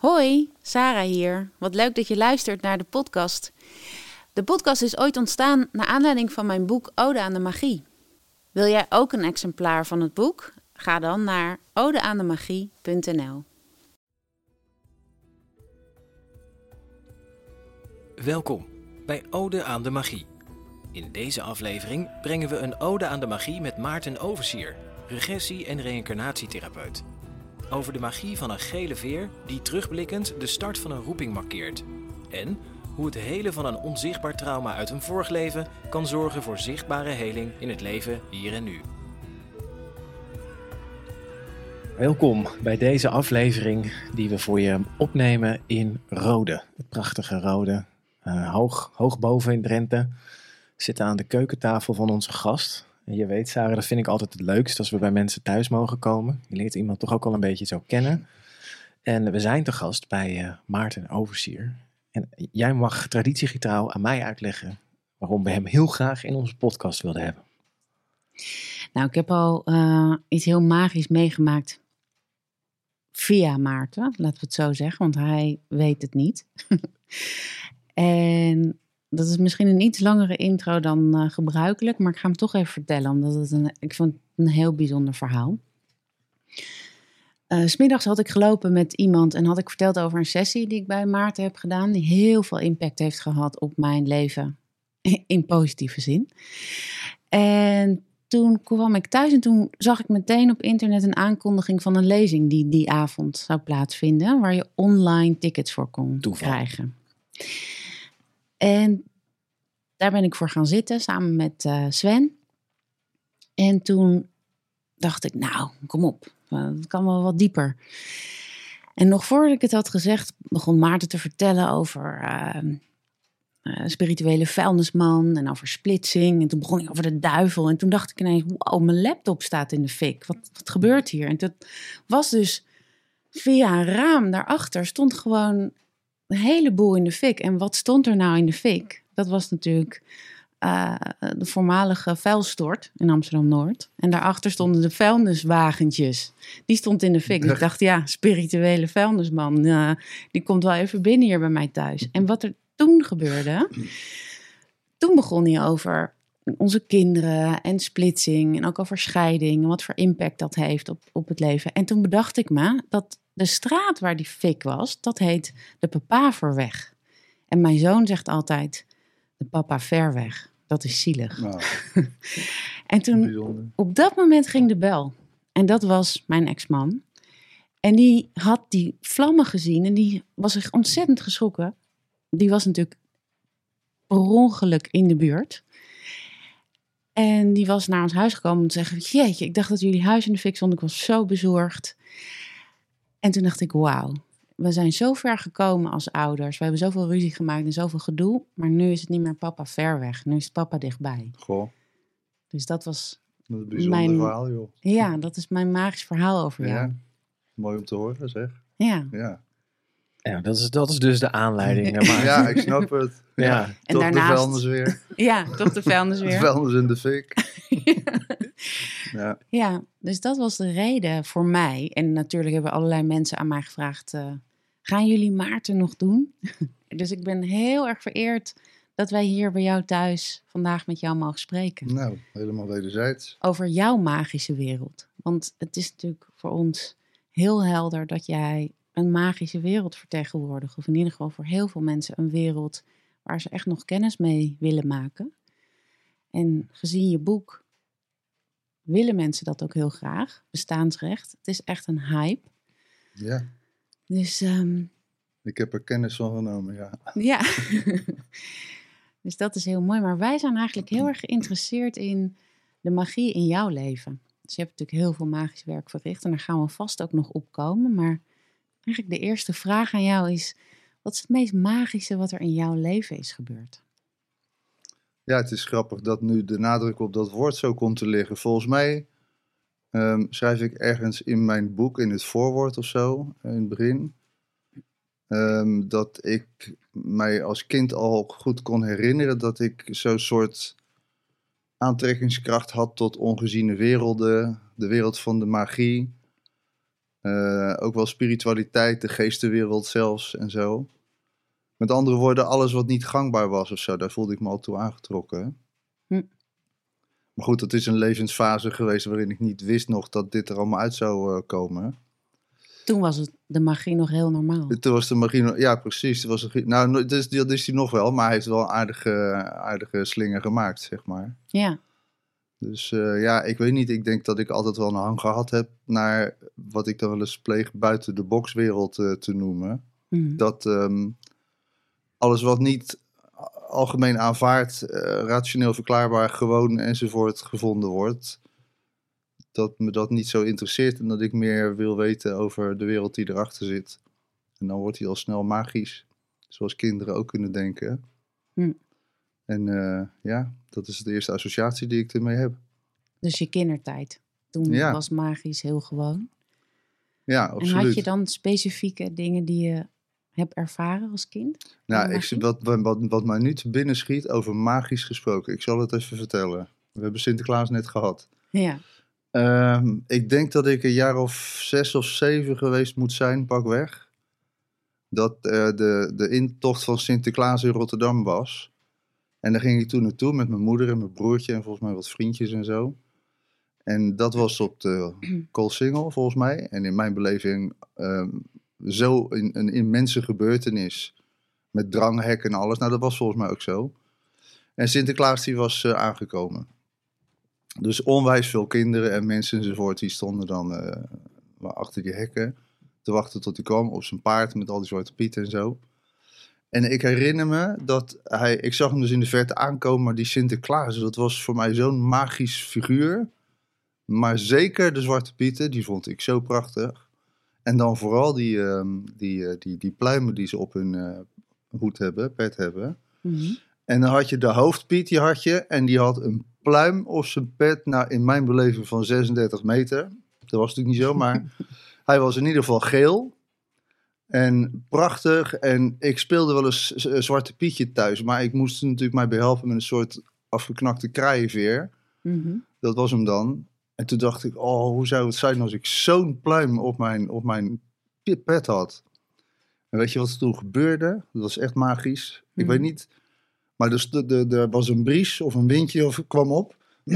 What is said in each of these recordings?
Hoi, Sarah hier. Wat leuk dat je luistert naar de podcast. De podcast is ooit ontstaan naar aanleiding van mijn boek Ode aan de Magie. Wil jij ook een exemplaar van het boek? Ga dan naar odeaandemagie.nl. Welkom bij Ode aan de Magie. In deze aflevering brengen we een Ode aan de Magie met Maarten Oversier, regressie- en reïncarnatietherapeut. Over de magie van een gele veer die terugblikkend de start van een roeping markeert. En hoe het helen van een onzichtbaar trauma uit een vorig leven kan zorgen voor zichtbare heling in het leven hier en nu. Welkom bij deze aflevering die we voor je opnemen in Rode. Het prachtige Rode, uh, hoog, hoog boven in Drenthe. Zitten aan de keukentafel van onze gast. Je weet, Sarah, dat vind ik altijd het leukst als we bij mensen thuis mogen komen. Je leert iemand toch ook al een beetje zo kennen. En we zijn te gast bij uh, Maarten Oversier. En jij mag traditiegetrouw aan mij uitleggen waarom we hem heel graag in onze podcast wilden hebben. Nou, ik heb al uh, iets heel magisch meegemaakt via Maarten, laten we het zo zeggen, want hij weet het niet. en dat is misschien een iets langere intro dan uh, gebruikelijk, maar ik ga hem toch even vertellen, omdat het een, ik vond het een heel bijzonder verhaal. Uh, smiddags had ik gelopen met iemand en had ik verteld over een sessie die ik bij Maarten heb gedaan, die heel veel impact heeft gehad op mijn leven, in positieve zin. En toen kwam ik thuis en toen zag ik meteen op internet een aankondiging van een lezing die die avond zou plaatsvinden, waar je online tickets voor kon Toeval. krijgen. En daar ben ik voor gaan zitten samen met uh, Sven. En toen dacht ik, nou, kom op, het kan wel wat dieper. En nog voordat ik het had gezegd, begon Maarten te vertellen over uh, uh, spirituele vuilnisman en over splitsing. En toen begon ik over de duivel. En toen dacht ik ineens, wow, mijn laptop staat in de fik. Wat, wat gebeurt hier? En dat was dus via een raam daarachter stond gewoon een heleboel in de fik. En wat stond er nou in de fik? Dat was natuurlijk uh, de voormalige vuilstort in Amsterdam-Noord. En daarachter stonden de vuilniswagentjes. Die stond in de fik. Dus ik dacht, ja, spirituele vuilnisman, uh, die komt wel even binnen hier bij mij thuis. En wat er toen gebeurde, toen begon hij over onze kinderen en splitsing en ook over scheiding en wat voor impact dat heeft op, op het leven. En toen bedacht ik me dat de straat waar die fik was, dat heet de Papaverweg. En mijn zoon zegt altijd, de papa ver weg. Dat is zielig. Nou, en toen, bijzonder. op dat moment ging de bel. En dat was mijn ex-man. En die had die vlammen gezien en die was zich ontzettend geschrokken. Die was natuurlijk per ongeluk in de buurt. En die was naar ons huis gekomen om te zeggen: Jeetje, ik dacht dat jullie huis in de fik stond. Ik was zo bezorgd. En toen dacht ik: Wauw, we zijn zo ver gekomen als ouders. We hebben zoveel ruzie gemaakt en zoveel gedoe. Maar nu is het niet meer papa ver weg. Nu is het papa dichtbij. Goh. Dus dat was. Dat bijzonder mijn, verhaal, joh. Ja, dat is mijn magisch verhaal over ja. jou. Mooi om te horen, zeg. Ja. Ja. Ja, dat is, dat is dus de aanleiding. Maar... ja, ik snap het. Ja. ja. En toch daarnaast... de vuilnis weer. Ja, toch de vuilnis weer. de vuilnis in de fik. ja. ja, dus dat was de reden voor mij. En natuurlijk hebben allerlei mensen aan mij gevraagd... Uh, gaan jullie Maarten nog doen? dus ik ben heel erg vereerd dat wij hier bij jou thuis vandaag met jou mogen spreken. Nou, helemaal wederzijds. Over jouw magische wereld. Want het is natuurlijk voor ons heel helder dat jij een magische wereld vertegenwoordigt. Of in ieder geval voor heel veel mensen een wereld waar ze echt nog kennis mee willen maken. En gezien je boek willen mensen dat ook heel graag. Bestaansrecht. Het is echt een hype. Ja. Dus. Um, ik heb er kennis van genomen, ja. Ja. dus dat is heel mooi. Maar wij zijn eigenlijk heel erg geïnteresseerd in de magie in jouw leven. Dus je hebt natuurlijk heel veel magisch werk verricht. En daar gaan we vast ook nog op komen. Maar eigenlijk de eerste vraag aan jou is: wat is het meest magische wat er in jouw leven is gebeurd? Ja, het is grappig dat nu de nadruk op dat woord zo komt te liggen. Volgens mij um, schrijf ik ergens in mijn boek, in het voorwoord of zo, in het begin, um, dat ik mij als kind al goed kon herinneren dat ik zo'n soort aantrekkingskracht had tot ongeziene werelden, de wereld van de magie. Eh, ook wel spiritualiteit, de geestenwereld zelfs en zo. Met andere woorden, alles wat niet gangbaar was of zo, daar voelde ik me al toe aangetrokken. Hm. Maar goed, dat is een levensfase geweest waarin ik niet wist nog dat dit er allemaal uit zou eh, komen. Toen was het, de magie nog heel normaal. Toen was de magie, nog- ja precies. Toen was de, nou, no- dus, dat is hij nog wel, maar hij heeft wel aardige, aardige slingen gemaakt, zeg maar. Ja. Dus eh, ja, ik weet niet. Ik denk dat ik altijd wel een hang gehad heb naar wat ik dan wel eens pleeg buiten de boxwereld eh, te noemen. Mhm. Dat ehm, alles wat niet algemeen aanvaard, eh, rationeel verklaarbaar, gewoon enzovoort gevonden wordt. Dat me dat niet zo interesseert en dat ik meer wil weten over de wereld die erachter zit. En dan wordt hij al snel magisch, zoals kinderen ook kunnen denken. Hm. En eh, ja, dat is de eerste associatie die ik ermee heb. Dus je kindertijd. Toen Ja. was magisch heel gewoon. Ja, En absoluut. had je dan specifieke dingen die je hebt ervaren als kind? Nou, ik, wat, wat, wat, mij nu te binnen schiet over magisch gesproken. Ik zal het even vertellen. We hebben Sinterklaas net gehad. Ja. Ehm, ik denk dat ik een jaar of zes of zeven geweest moet zijn, pakweg. Dat eh, de, de intocht van Sinterklaas in Rotterdam was. En daar ging ik toen naartoe met mijn moeder en mijn broertje en volgens mij wat vriendjes en zo. En dat was op de Koolsingel volgens mij. En in mijn beleving ehm, zo een, een immense gebeurtenis. Met dranghek en alles. Nou, dat was volgens mij ook zo. En Sinterklaas die was eh, aangekomen. Dus onwijs veel kinderen en mensen enzovoort, die stonden dan eh, achter die hekken te wachten tot hij kwam op zijn paard met al die zwarte pieten en zo. En ik herinner me dat hij, ik zag hem dus in de verte aankomen, maar die Sinterklaas, dat was voor mij zo'n magisch figuur. Maar zeker de zwarte pieten, die vond ik zo prachtig. En dan vooral die, ehm, die, eh, die, die pluimen die ze op hun eh, hoed hebben, pet hebben. Mhm. En dan had je de hoofdpiet, die had je. En die had een pluim op zijn pet. Nou, in mijn beleving van 36 meter. Dat was natuurlijk niet zo, maar hij was in ieder geval geel. En prachtig. En ik speelde wel eens z- Zwarte Pietje thuis. Maar ik moest natuurlijk mij behelpen met een soort afgeknakte kraaienveer. Mhm. Dat was hem dan. En toen dacht ik, oh, hoe zou het zijn als ik zo'n pluim op mijn, op mijn pet had? En weet je wat er toen gebeurde? Dat was echt magisch. Ik weet niet. Maar dus de, de, er was een bries of een windje of kwam op.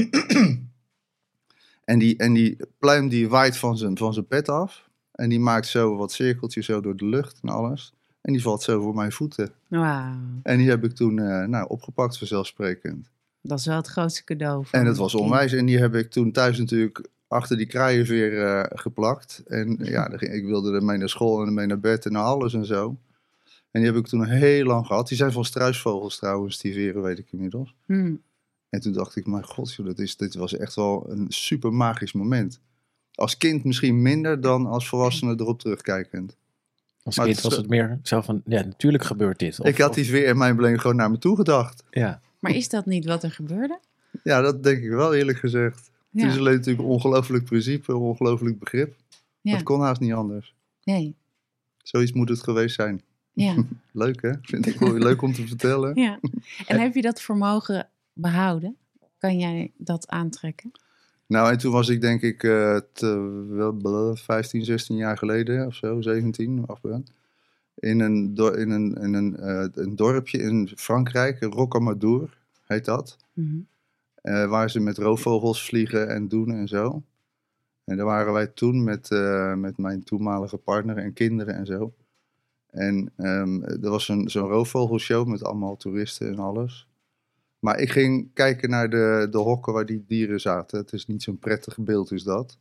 en, die, en die pluim die waait van zijn, van zijn pet af. En die maakt zo wat cirkeltjes zo door de lucht en alles. En die valt zo voor mijn voeten. En die heb ik toen eh, nou, opgepakt vanzelfsprekend. Dat is wel het grootste cadeau. voor En dat een was onwijs. En die heb ik toen thuis natuurlijk achter die kraaienveer eh geplakt. En ja, ik wilde ermee naar school en ermee naar bed en naar alles en zo. En die heb ik toen heel lang gehad. Die zijn van struisvogels trouwens, die veren weet ik inmiddels. Hmm. En toen dacht ik, mijn god, joh, dat is, dit was echt wel een super magisch moment. Als kind misschien minder dan als volwassene erop terugkijkend. Als Maar kind het was het meer zo van, ja, natuurlijk gebeurt dit. Of- ik had die veer in mijn beleving gewoon naar me toe gedacht. Ja, Maar is dat niet wat er gebeurde? Ja, dat denk ik wel eerlijk gezegd. Ja. Het is alleen natuurlijk een ongelooflijk principe, een ongelooflijk begrip. Ja. Dat kon haast niet anders. Nee. Zoiets moet het geweest zijn. Ja. Leuk hè? Vind ik wel leuk om te vertellen. ja. En heb je dat vermogen behouden? Kan jij dat aantrekken? Nou, en toen was ik denk ik eh, te, wel, blah, 15, 16 jaar geleden of zo, 17, afbrand. In een, in een, in een, eh, een dorpje in Frankrijk, Rocamadour heet dat. Mhm. eh, waar ze met roofvogels vliegen en doen en zo. En daar waren wij toen met, eh, met mijn toenmalige partner en kinderen en zo. En ehm, er was een, zo'n roofvogelshow met allemaal toeristen en alles. Maar ik ging kijken naar de, de hokken waar die dieren zaten. Het is niet zo'n prettig beeld, is dat.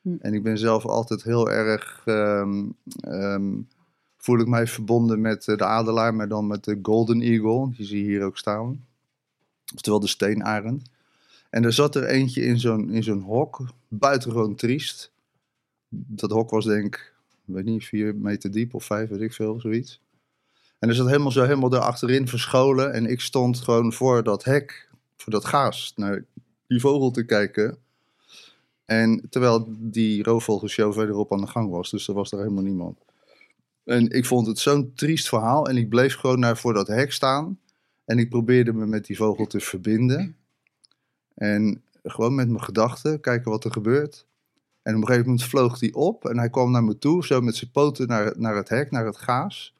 Hm. En ik ben zelf altijd heel erg. ehm, ehm, voel ik mij verbonden met eh, de adelaar, maar dan met de Golden Eagle. Die zie je hier ook staan. Oftewel de steenarend. En er zat er eentje in zo'n, zo'n hok, buitengewoon triest. Dat hok was denk ik, weet niet, vier meter diep of vijf, weet ik veel, zoiets. En er zat helemaal zo helemaal daarachterin verscholen. En ik stond gewoon voor dat hek, voor dat gaas, naar die vogel te kijken. En terwijl die roofvogelshow verderop aan de gang was, dus er was er helemaal niemand. En ik vond het zo'n triest verhaal en ik bleef gewoon naar voor dat hek staan. En ik probeerde me met die vogel te verbinden. En gewoon met mijn gedachten kijken wat er gebeurt. En op een gegeven moment vloog hij op en hij kwam naar me toe, zo met zijn poten naar, naar het hek, naar het gaas.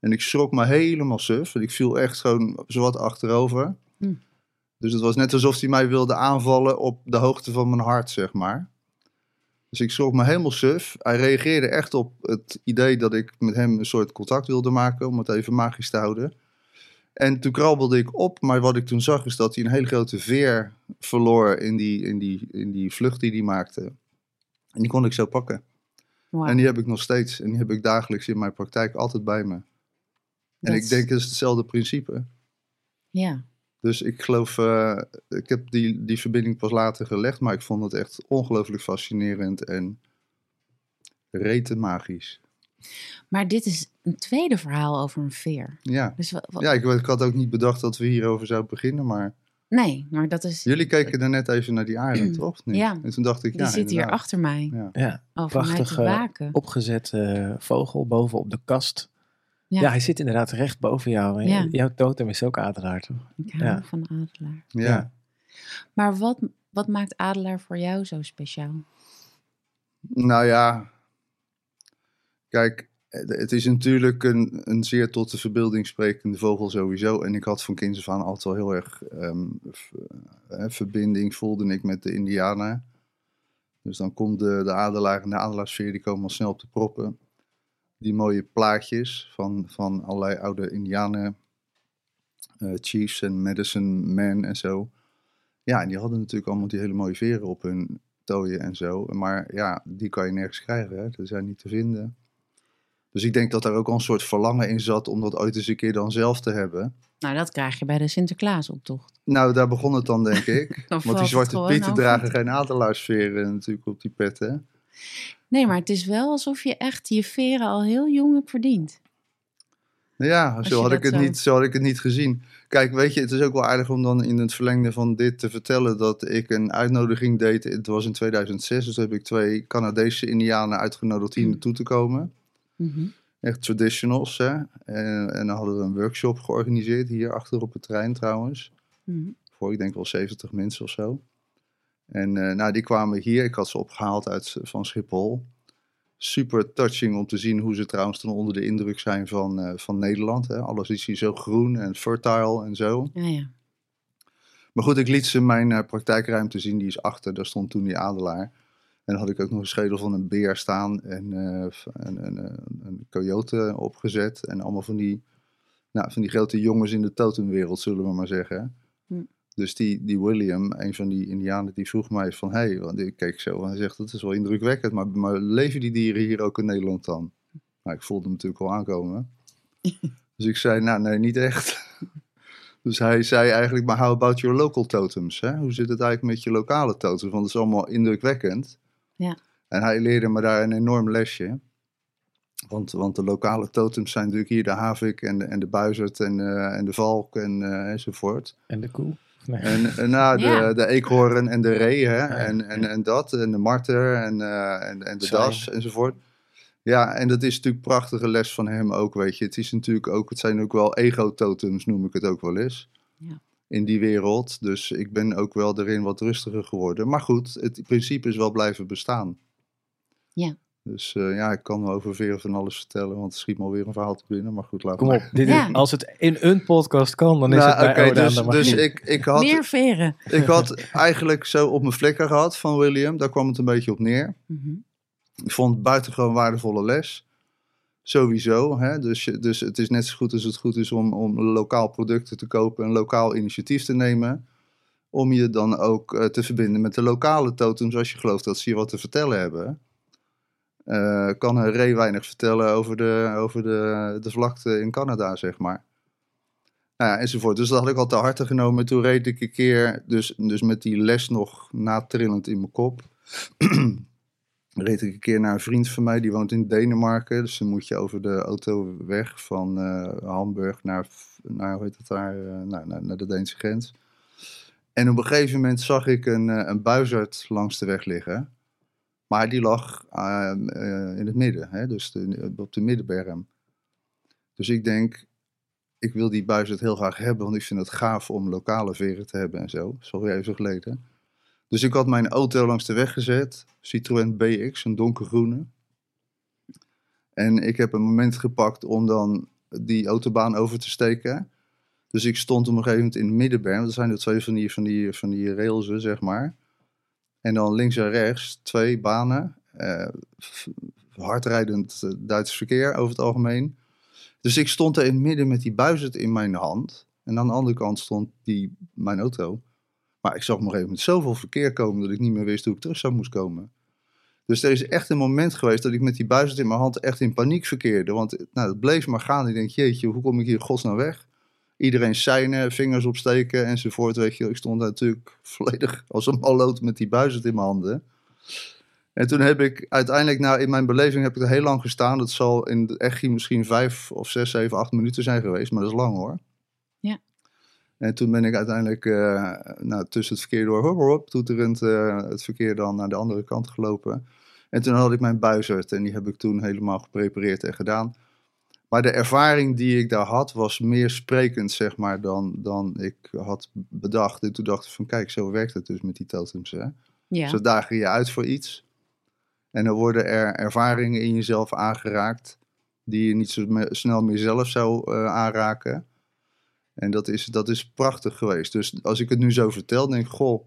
En ik schrok me helemaal suf. En ik viel echt gewoon zowat achterover. Hm. Dus het was net alsof hij mij wilde aanvallen op de hoogte van mijn hart, zeg maar. Dus ik schrok me helemaal suf. Hij reageerde echt op het idee dat ik met hem een soort contact wilde maken, om het even magisch te houden. En toen krabbelde ik op, maar wat ik toen zag is dat hij een hele grote veer verloor in die, in die, in die vlucht die hij maakte. En die kon ik zo pakken. En die heb ik nog steeds. En die heb ik dagelijks in mijn praktijk altijd bij me. En Dat ik denk, het is hetzelfde principe. Ja, Dus ik geloof, eh, ik heb die, die verbinding pas later gelegd, maar ik vond het echt ongelooflijk fascinerend en rete magisch. maar dit is een tweede verhaal over een veer. Ja, Dus ja ik, ik had ook niet bedacht dat we hierover zouden beginnen, maar Nee, maar dat is. jullie keken er net even naar die aarde, toch? Niet? Ja. En toen dacht ik, Die ja, zit hier achter mij. Ja. Ja, Over mij te prachtige waken. opgezette eh, vogel boven op de kast. Ja. Ja. hij zit inderdaad recht boven jou. En Ja. Jouw totem is ook adelaar, toch? Ik hou Ja. van adelaar. Ja. Ja. Maar wat, wat maakt adelaar voor jou zo speciaal? Nou ja, kijk, het is natuurlijk een, een zeer tot de verbeelding sprekende vogel sowieso. En ik had van kinds af aan altijd wel heel erg ehm, eh, verbinding, voelde ik met de indianen. Dus dan komt de, de adelaar en de adelaarsfeer, die komen al snel op de proppen. Die mooie plaatjes van, van allerlei oude indianen, eh, chiefs en medicine men en zo. Ja, en die hadden natuurlijk allemaal die hele mooie veren op hun tooien en zo. Maar ja, die kan je nergens krijgen. Hè? Die zijn niet te vinden. Dus ik denk dat daar ook al een soort verlangen in zat om dat ooit eens een keer dan zelf te hebben. Nou, dat krijg je bij de Sinterklaasoptocht. Nou, daar begon het dan, denk ik. Want die zwarte pieten over. dragen geen adelaarsveren natuurlijk op die petten. Nee, maar het is wel alsof je echt je veren al heel jong hebt verdiend. Ja, Als zo had, ik het zo- niet, zo had ik het niet gezien. Kijk, weet je, het is ook wel aardig om dan in het verlengde van dit te vertellen dat ik een uitnodiging deed. Het was in 2006, dus heb ik twee Canadese indianen uitgenodigd hier Mm. naartoe te komen. Mhm. Echt traditionals, hè. En, en dan hadden we een workshop georganiseerd, hier achter op het terrein trouwens. Mhm. Voor, ik denk wel 70 mensen of zo. En eh, nou, die kwamen hier. Ik had ze opgehaald uit, van Schiphol. Super touching om te zien hoe ze trouwens dan onder de indruk zijn van, eh, van Nederland. Hè. Alles is hier zo groen en fertile en zo. Ja, ja. Maar goed, ik liet ze mijn eh, praktijkruimte zien. Die is achter, daar stond toen die adelaar. En dan had ik ook nog een schedel van een beer staan en eh, een, een, een, een coyote opgezet. En allemaal van die, nou, van die grote jongens in de totemwereld, zullen we maar zeggen. Hm. Dus die, die William, een van die indianen, die vroeg mij van... Hé, hey, want ik keek zo en hij zegt, dat is wel indrukwekkend. Maar, maar leven die dieren hier ook in Nederland dan? Nou, ik voelde hem natuurlijk al aankomen. dus ik zei, nou nee, niet echt. Dus hij zei eigenlijk, maar how about your local totems? Hè? Hoe zit het eigenlijk met je lokale totems? Want het is allemaal indrukwekkend. Ja. En hij leerde me daar een enorm lesje. Want, want de lokale totems zijn natuurlijk hier de havik en de, en de buizerd en, eh, en de valk en, eh, enzovoort. En de koe? Nee. En, en nou, de, Ja. de eekhoorn en de ree hè? Ja, en, en, ja. en dat en de marter en, eh, en, en de das enzovoort. Ja, en dat is natuurlijk een prachtige les van hem ook, weet je. Het is natuurlijk ook, het zijn ook wel ego-totems, noem ik het ook wel eens. Ja. In die wereld. Dus ik ben ook wel erin wat rustiger geworden. Maar goed, het principe is wel blijven bestaan. Ja. Dus eh, ja, ik kan over veel van alles vertellen, want het schiet me alweer een verhaal te binnen. Maar goed, laat Kom maar. op, dit Ja. is, als het in een podcast kan, dan is Nou, het bij oké, Ode aan dus, de dus ik, ik had... Meer veren. Ik had eigenlijk zo op mijn vlekken gehad van William. Daar kwam het een beetje op neer. Mhm. Ik vond het buitengewoon waardevolle les. Sowieso. Hè? Dus, dus het is net zo goed als het goed is om, om lokaal producten te kopen. Een lokaal initiatief te nemen. Om je dan ook eh, te verbinden met de lokale totems. Als je gelooft dat ze je wat te vertellen hebben. Eh, kan een ree weinig vertellen over, de, over de, de vlakte in Canada, zeg maar. Nou ja, enzovoort. Dus dat had ik al te harte genomen. Toen reed ik een keer, dus, dus met die les nog natrillend in mijn kop. reed ik een keer naar een vriend van mij, die woont in Denemarken. Dus dan moet je over de autoweg van eh, Hamburg naar, naar, hoe heet het daar, eh, naar, naar, naar de Deense grens. En op een gegeven moment zag ik een, een buizerd langs de weg liggen. Maar die lag eh, eh, in het midden, hè? dus de- op de middenberm. Dus ik denk, ik wil die buizerd heel graag hebben, want ik vind het gaaf om lokale veren te hebben en zo. Alweer even geleden. Dus ik had mijn auto langs de weg gezet. Citroën BX, een donkergroene. En ik heb een moment gepakt om dan die autobaan over te steken. Dus ik stond op een gegeven moment in het middenberm. Dat zijn er twee van die, van die, van die railsen, zeg maar. En dan links en rechts twee banen. eh, hardrijdend eh, Duits verkeer over het algemeen. Dus ik stond er in het midden met die buizerd in mijn hand. En aan de andere kant stond die, mijn auto. Maar ik zag op een gegeven moment zoveel verkeer komen dat ik niet meer wist hoe ik terug zou moest komen. Dus er is echt een moment geweest dat ik met die buizerd in mijn hand echt in paniek verkeerde. Want nou, het bleef maar gaan. Ik denk, jeetje, hoe kom ik hier godsnaam weg? Iedereen seinen, vingers opsteken enzovoort. Weet je, ik stond daar natuurlijk volledig als een malloot met die buizerd in mijn handen. En toen heb ik uiteindelijk, nou in mijn beleving heb ik er heel lang gestaan. Dat zal in de echi misschien vijf of zes, zeven, acht minuten zijn geweest. Maar dat is lang hoor. Ja. En toen ben ik uiteindelijk eh, nou, tussen het verkeer door, hop, hop, toeterend eh, het verkeer dan naar de andere kant gelopen. En toen had ik mijn buizerd en die heb ik toen helemaal geprepareerd en gedaan. Maar de ervaring die ik daar had was meer sprekend, zeg maar, dan, dan ik had bedacht. En toen dacht ik van, kijk, zo werkt het dus met die totems, hè. Ja. Zo daag je uit voor iets. En dan worden er ervaringen in jezelf aangeraakt die je niet zo me- snel meer zelf zou eh, aanraken. En dat is, dat is prachtig geweest. Dus als ik het nu zo vertel, denk ik, goh,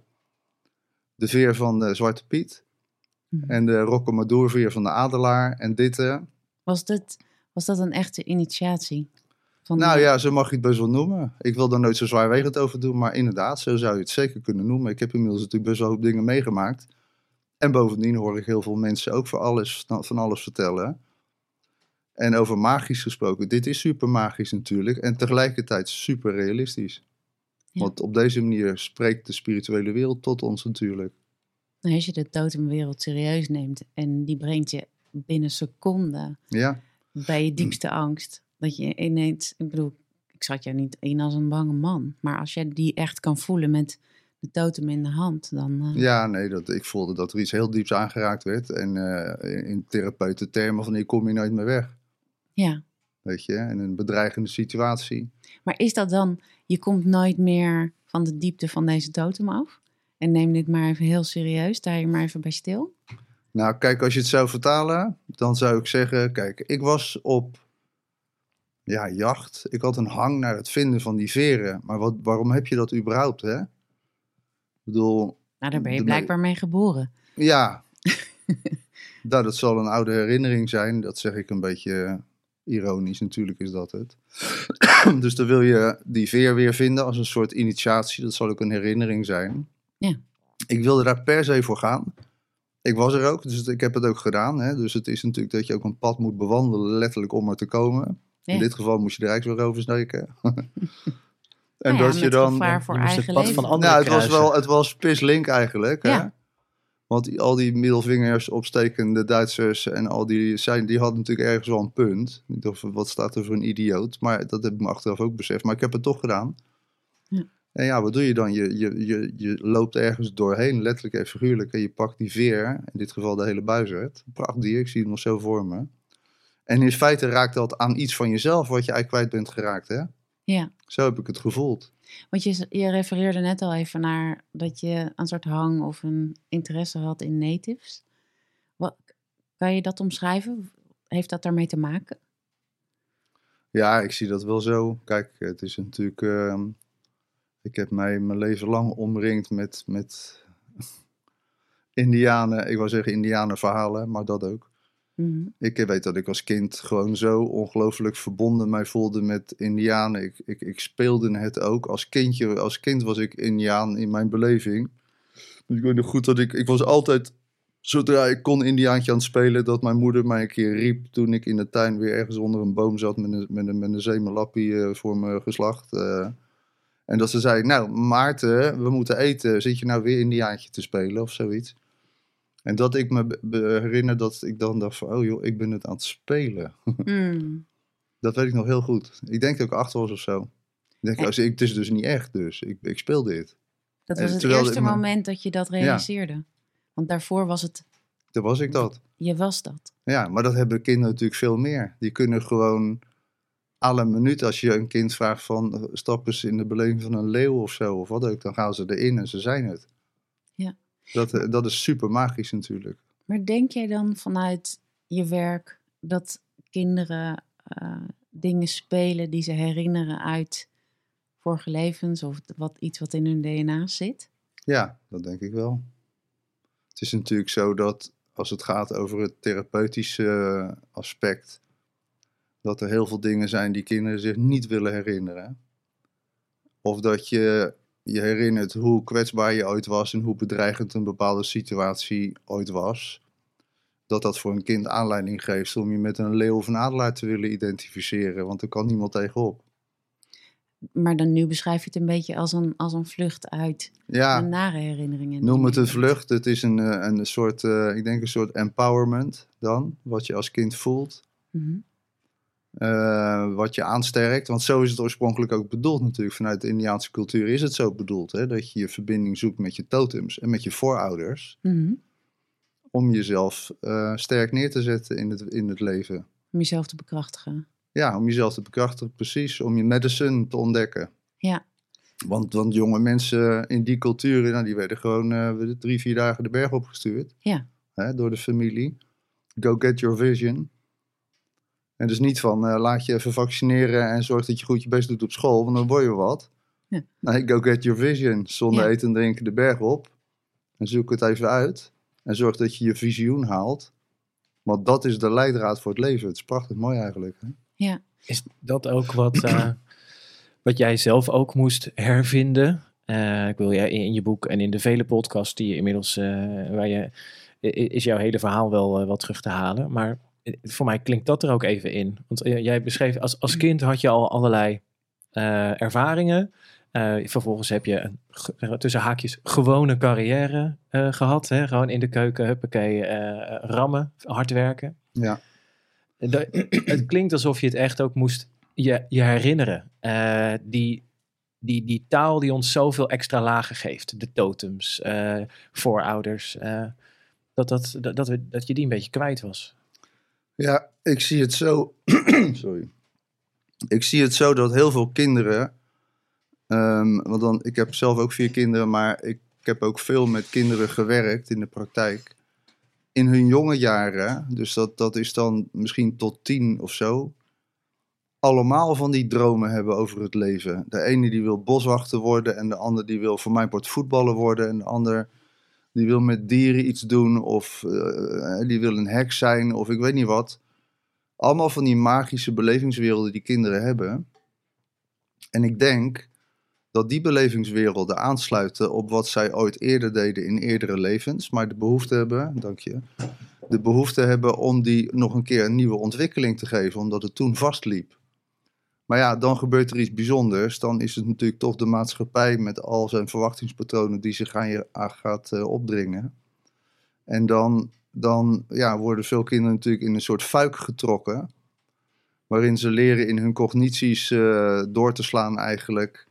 de veer van de Zwarte Piet Mhm. en de Rocamadour veer van de Adelaar en dit. eh, Was, dit, was dat een echte initiatie? Van nou de- ja, zo mag je het best wel noemen. Ik wil daar nooit zo zwaarwegend over doen, maar inderdaad, zo zou je het zeker kunnen noemen. Ik heb inmiddels natuurlijk best wel hoop dingen meegemaakt. En bovendien hoor ik heel veel mensen ook voor alles, van alles vertellen. En over magisch gesproken, dit is super magisch natuurlijk en tegelijkertijd super realistisch. Ja. Want op deze manier spreekt de spirituele wereld tot ons natuurlijk. Nou, als je de totemwereld serieus neemt en die brengt je binnen seconden Ja, bij je diepste angst. Dat je ineens, ik bedoel, ik zat jou niet in als een bange man. Maar als jij die echt kan voelen met de totem in de hand, dan... eh, ja nee, dat, ik voelde dat er iets heel dieps aangeraakt werd. En eh, in therapeutentermen van hier kom je nooit meer weg. ja. Weet je, in een bedreigende situatie. Maar is dat dan, je komt nooit meer van de diepte van deze totem af? En neem dit maar even heel serieus, sta je maar even bij stil. Nou, kijk, als je het zou vertalen, dan zou ik zeggen: kijk, ik was op ja, jacht. Ik had een hang naar het vinden van die veren. Maar wat, waarom heb je dat überhaupt, hè? Ik bedoel, Nou, daar ben je blijkbaar mee geboren. ja. nou, dat zal een oude herinnering zijn. Dat zeg ik een beetje ironisch, natuurlijk is dat het. dus dan wil je die veer weer vinden als een soort initiatie. Dat zal ook een herinnering zijn. Ja. Ik wilde daar per se voor gaan. Ik was er ook, dus ik heb het ook gedaan. Hè? Dus het is natuurlijk dat je ook een pad moet bewandelen, letterlijk om er te komen. Ja. In dit geval moest je de Rijksweg oversteken. en Nou ja, dat je dan... gevaar voor je het pad leven. van anderen Nou, het was wel, het was pislink eigenlijk. Hè? Ja. Want die, al die middelvingers opstekende Duitsers en al die zijn, die hadden natuurlijk ergens wel een punt. Ik dacht, van, wat staat er voor een idioot? Maar dat heb ik me achteraf ook beseft. Maar ik heb het toch gedaan. Ja. En ja, wat doe je dan? Je, je, je, je loopt ergens doorheen, letterlijk en figuurlijk. En je pakt die veer, in dit geval de hele buizerd. Een Prachtig dier, ik zie het nog zo voor me. En in feite raakt dat aan iets van jezelf wat je eigenlijk kwijt bent geraakt. Hè? Ja, Zo heb ik het gevoeld. want je, je refereerde net al even naar dat je een soort hang of een interesse had in natives. Wat, kan je dat omschrijven? Heeft dat daarmee te maken? Ja, ik zie dat wel zo. Kijk, het is natuurlijk. ehm, ik heb mij mijn leven lang omringd met, met Indianen. Ik wou zeggen Indianenverhalen, maar dat ook. Mhm. Ik weet dat ik als kind gewoon zo ongelooflijk verbonden mij voelde met Indianen. Ik, ik, ik speelde het ook. Als kindje, als kind was ik Indiaan in mijn beleving. Dus ik weet nog goed dat ik, ik was altijd, zodra ik kon Indiaantje aan het spelen, dat mijn moeder mij een keer riep toen ik in de tuin weer ergens onder een boom zat met een, met een, met een zeemelappie eh, voor mijn geslacht. eh. En dat ze zei, nou Maarten, we moeten eten. Zit je nou weer Indiaantje te spelen of zoiets? En dat ik me herinner dat ik dan dacht van, oh joh, ik ben het aan het spelen. Mm. Dat weet ik nog heel goed. Ik denk dat ik achter was of zo. Ik denk, En- als ik, het is dus niet echt, dus ik, ik speel dit. Dat was het eerste me- moment dat je dat realiseerde. Want daarvoor was het, Toen was ik dat. je was dat. Ja, maar dat hebben kinderen natuurlijk veel meer. Die kunnen gewoon alle minuut, als je een kind vraagt van eh, stappen ze in de beleving van een leeuw of zo, of wat ook, dan gaan ze erin en ze zijn het. Dat, eh, dat is super magisch natuurlijk. Maar denk jij dan vanuit je werk dat kinderen eh, dingen spelen die ze herinneren uit vorige levens of wat, iets wat in hun DNA zit? Ja, dat denk ik wel. Het is natuurlijk zo dat als het gaat over het therapeutische aspect, dat er heel veel dingen zijn die kinderen zich niet willen herinneren. Of dat je je herinnert hoe kwetsbaar je ooit was en hoe bedreigend een bepaalde situatie ooit was. Dat dat voor een kind aanleiding geeft om je met een leeuw of een adelaar te willen identificeren, want er kan niemand tegenop. Maar dan nu beschrijf je het een beetje als een, als een vlucht uit Ja, een nare herinneringen. Noem het een vlucht. Het is een, eh, een soort, eh, ik denk een soort empowerment dan, wat je als kind voelt. Mhm. Eh, wat je aansterkt. Want zo is het oorspronkelijk ook bedoeld natuurlijk. Vanuit de Indiaanse cultuur is het zo bedoeld. Hè? Dat je je verbinding zoekt met je totems en met je voorouders. Mhm. Om jezelf eh, sterk neer te zetten in het, in het leven. Om jezelf te bekrachtigen. Ja, om jezelf te bekrachtigen, precies. Om je medicine te ontdekken. Ja. Want, want jonge mensen in die culturen, nou, die werden gewoon eh, drie, vier dagen de berg opgestuurd. Ja. Hè, door de familie. Go get your vision. En dus niet van eh, laat je even vaccineren en zorg dat je goed je best doet op school, want dan word je wat. Ja. Nee, go get your vision. Zonder Ja. eten en drinken de berg op. En zoek het even uit. En zorg dat je je visioen haalt. Want dat is de leidraad voor het leven. Het is prachtig mooi eigenlijk. Hè? Ja. Is dat ook wat, eh, wat jij zelf ook moest hervinden? Eh, ik wil je in je boek en in de vele podcasts die je inmiddels, eh, waar je, is jouw hele verhaal wel wat terug te halen. Maar voor mij klinkt dat er ook even in. Want eh, jij beschreef, als, als kind had je al allerlei eh, ervaringen. Eh, vervolgens heb je een, tussen haakjes, gewone carrière eh, gehad. Hè? Gewoon in de keuken, huppakee, rammen, hard werken. Ja. Dat- het klinkt alsof je het echt ook moest je, je herinneren. Die, die, die taal die ons zoveel extra lagen geeft. De totems, voorouders. dat, dat, dat, dat, we- dat je die een beetje kwijt was. Ja, ik zie het zo. Sorry. Ik zie het zo dat heel veel kinderen. ehm, want dan, ik heb zelf ook vier kinderen, maar ik, heb ook veel met kinderen gewerkt in de praktijk. In hun jonge jaren, dus dat, dat is dan misschien tot tien of zo. Allemaal van die dromen hebben over het leven. De ene die wil boswachter worden en de ander die wil voor mijn part voetballer worden. En de ander die wil met dieren iets doen of eh, die wil een heks zijn of ik weet niet wat. Allemaal van die magische belevingswerelden die kinderen hebben. En ik denk dat die belevingswerelden aansluiten op wat zij ooit eerder deden in eerdere levens, maar de behoefte hebben, dank je, de behoefte hebben om die nog een keer een nieuwe ontwikkeling te geven, omdat het toen vastliep. Maar ja, dan gebeurt er iets bijzonders. Dan is het natuurlijk toch de maatschappij met al zijn verwachtingspatronen die zich aan je gaat eh, opdringen. En dan, dan ja, worden veel kinderen natuurlijk in een soort fuik getrokken. Waarin ze leren in hun cognities eh, door te slaan eigenlijk.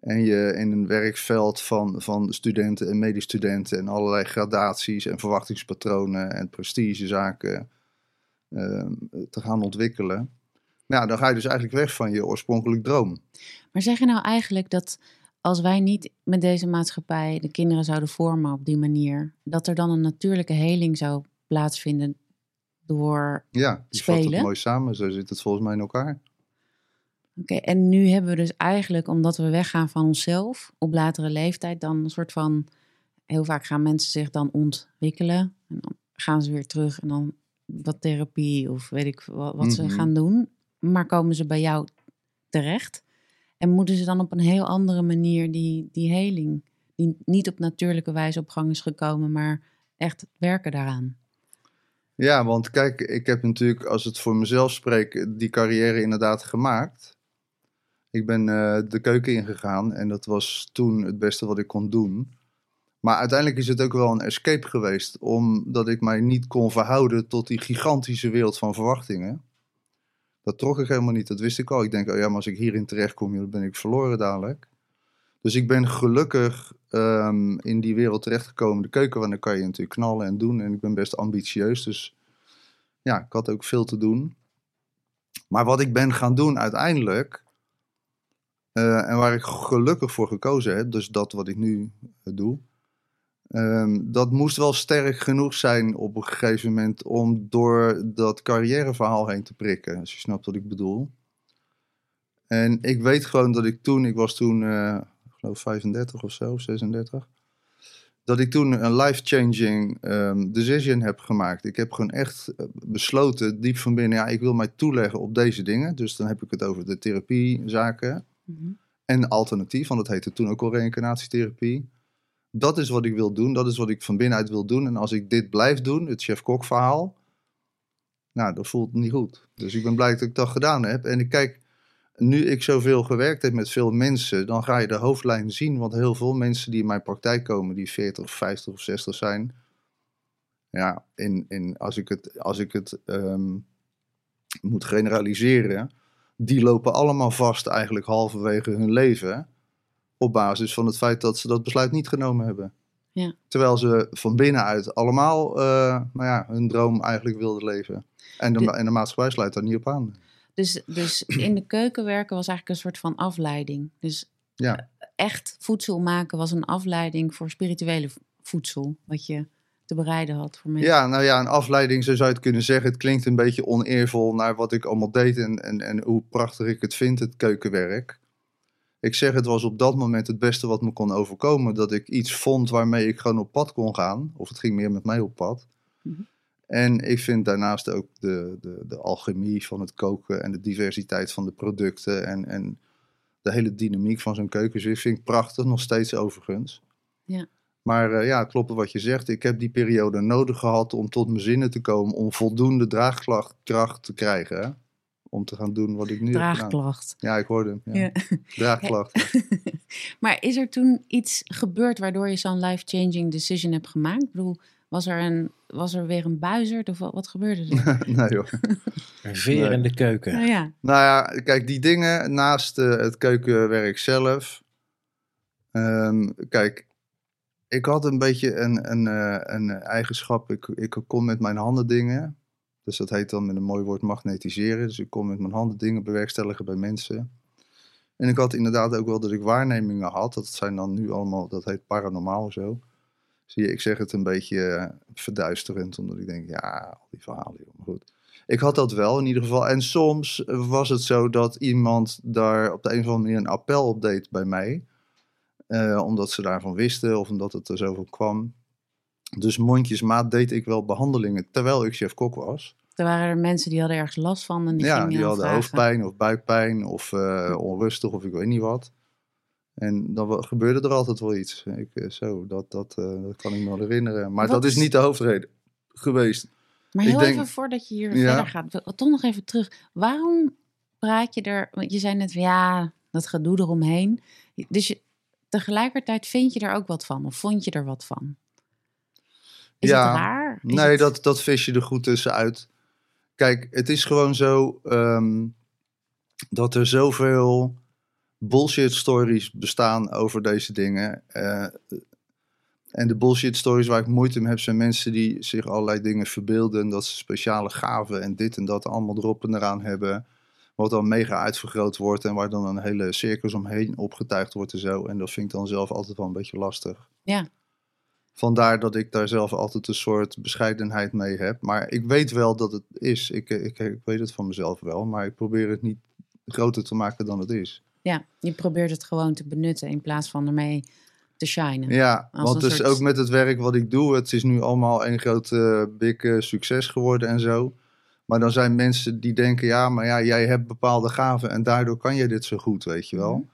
En je in een werkveld van, van studenten en medestudenten en allerlei gradaties en verwachtingspatronen en prestigezaken eh, te gaan ontwikkelen. Ja, dan ga je dus eigenlijk weg van je oorspronkelijk droom. Maar zeg je nou eigenlijk dat als wij niet met deze maatschappij de kinderen zouden vormen op die manier, dat er dan een natuurlijke heling zou plaatsvinden door. Ja, die vat het Spelen. mooi samen. Zo zit het volgens mij in elkaar. Oké, en nu hebben we dus eigenlijk, omdat we weggaan van onszelf op latere leeftijd, dan een soort van. Heel vaak gaan mensen zich dan ontwikkelen. En dan gaan ze weer terug en dan wat therapie of weet ik wat, wat ze Mhm. gaan doen. Maar komen ze bij jou terecht? En moeten ze dan op een heel andere manier die, die heling, die niet op natuurlijke wijze op gang is gekomen, maar echt werken daaraan? Ja, want kijk, ik heb natuurlijk, als het voor mezelf spreek, die carrière inderdaad gemaakt. Ik ben eh, de keuken ingegaan en dat was toen het beste wat ik kon doen. Maar uiteindelijk is het ook wel een escape geweest, omdat ik mij niet kon verhouden tot die gigantische wereld van verwachtingen. Dat trok ik helemaal niet, dat wist ik al. Ik denk, oh ja, maar als ik hierin terechtkom, dan ben ik verloren dadelijk. Dus ik ben gelukkig ehm, in die wereld terechtgekomen. De keuken, want dan kan je natuurlijk knallen en doen. En ik ben best ambitieus, dus ja, ik had ook veel te doen. Maar wat ik ben gaan doen uiteindelijk, eh, en waar ik gelukkig voor gekozen heb, dus dat wat ik nu eh, doe, Ehm, dat moest wel sterk genoeg zijn op een gegeven moment om door dat carrièreverhaal heen te prikken. Als je snapt wat ik bedoel. En ik weet gewoon dat ik toen, ik was toen, eh, ik geloof 35 of zo, 36. Dat ik toen een life-changing ehm, decision heb gemaakt. Ik heb gewoon echt eh, besloten, diep van binnen, ja, ik wil mij toeleggen op deze dingen. Dus dan heb ik het over de therapiezaken. Mhm. En alternatief, want dat heette toen ook al reïncarnatietherapie. Dat is wat ik wil doen, dat is wat ik van binnenuit wil doen. En als ik dit blijf doen, het chef-kok verhaal, nou, dat voelt niet goed. Dus ik ben blij dat ik dat gedaan heb. En ik kijk, nu ik zoveel gewerkt heb met veel mensen, dan ga je de hoofdlijn zien. Want heel veel mensen die in mijn praktijk komen, die 40 of 50 of 60 zijn. Ja, in, in, als ik het, als ik het ehm, moet generaliseren, die lopen allemaal vast eigenlijk halverwege hun leven. Op basis van het feit dat ze dat besluit niet genomen hebben. Ja. Terwijl ze van binnenuit allemaal eh, nou ja, hun droom eigenlijk wilden leven. En de, De- ma- en de maatschappij sluit daar niet op aan. Dus, dus in de keuken werken was eigenlijk een soort van afleiding. Dus Ja. echt voedsel maken was een afleiding voor spirituele voedsel. Wat je te bereiden had voor mensen. Ja, nou ja, een afleiding, zo zou je het kunnen zeggen. Het klinkt een beetje oneervol naar wat ik allemaal deed en, en, en hoe prachtig ik het vind, het keukenwerk. Ik zeg, het was op dat moment het beste wat me kon overkomen. Dat ik iets vond waarmee ik gewoon op pad kon gaan. Of het ging meer met mij op pad. Mhm. En ik vind daarnaast ook de, de, de alchemie van het koken en de diversiteit van de producten. En, en de hele dynamiek van zo'n keukenzucht vind ik prachtig, nog steeds overigens. Ja. Maar eh, ja, klopt wat je zegt. Ik heb die periode nodig gehad om tot mijn zinnen te komen. Om voldoende draagkracht kracht te krijgen. Om te gaan doen wat ik nu heb gedaan. Draagklacht. Ja, ik hoorde hem. Ja. Ja. Draagklacht. Maar is er toen iets gebeurd waardoor je zo'n life-changing decision hebt gemaakt? Ik bedoel, was er, een, was er weer een buizerd of wat, wat gebeurde er? nee joh. Een veer Nee. in de keuken. nou ja, Nou ja, kijk, die dingen naast eh, het keukenwerk zelf. ehm, kijk, ik had een beetje een, een, eh, een eigenschap. Ik, ik kon met mijn handen dingen. Dus dat heet dan met een mooi woord magnetiseren. Dus ik kon met mijn handen dingen bewerkstelligen bij mensen. En ik had inderdaad ook wel dat ik waarnemingen had. Dat zijn dan nu allemaal, dat heet paranormaal of zo. Zie je, ik zeg het een beetje eh, verduisterend, omdat ik denk, ja, al die verhalen, maar goed. Ik had dat wel in ieder geval. En soms was het zo dat iemand daar op de een of andere manier een appel op deed bij mij. Eh, omdat ze daarvan wisten of omdat het er zo van kwam. Dus mondjesmaat deed ik wel behandelingen terwijl ik chef-kok was. er waren er mensen die hadden ergens last van en die ja, die hadden vragen. hoofdpijn of buikpijn of eh, onrustig of ik weet niet wat. En dan gebeurde er altijd wel iets. Ik, eh, zo, dat, dat, eh, dat kan ik me wel herinneren. Maar Wat dat is niet de hoofdreden geweest. Maar Ik heel denk- even voordat je hier Ja. verder gaat, toch nog even terug. Waarom praat je er, want je zei net van ja, dat gedoe eromheen. Dus je, tegelijkertijd vind je er ook wat van, of vond je er wat van? Is Ja. het raar? Is nee, het- dat, dat vis je er goed tussenuit. Kijk, het is gewoon zo ehm, dat er zoveel bullshit stories bestaan over deze dingen. Eh, en de bullshit stories waar ik moeite mee heb, zijn mensen die zich allerlei dingen verbeelden. Dat ze speciale gaven en dit en dat allemaal erop en eraan hebben. Wat dan mega uitvergroot wordt en waar dan een hele circus omheen opgetuigd wordt en zo. En dat vind ik dan zelf altijd wel een beetje lastig. Ja. Vandaar dat ik daar zelf altijd een soort bescheidenheid mee heb. Maar ik weet wel dat het is. Ik, ik, ik weet het van mezelf wel. Maar ik probeer het niet groter te maken dan het is. Ja, je probeert het gewoon te benutten in plaats van ermee te shinen. Ja, want dus soort- ook met het werk wat ik doe. Het is nu allemaal een groot eh, big eh, succes geworden en zo. Maar dan zijn mensen die denken, ja, maar ja, jij hebt bepaalde gaven en daardoor kan je dit zo goed, weet je wel. Mhm.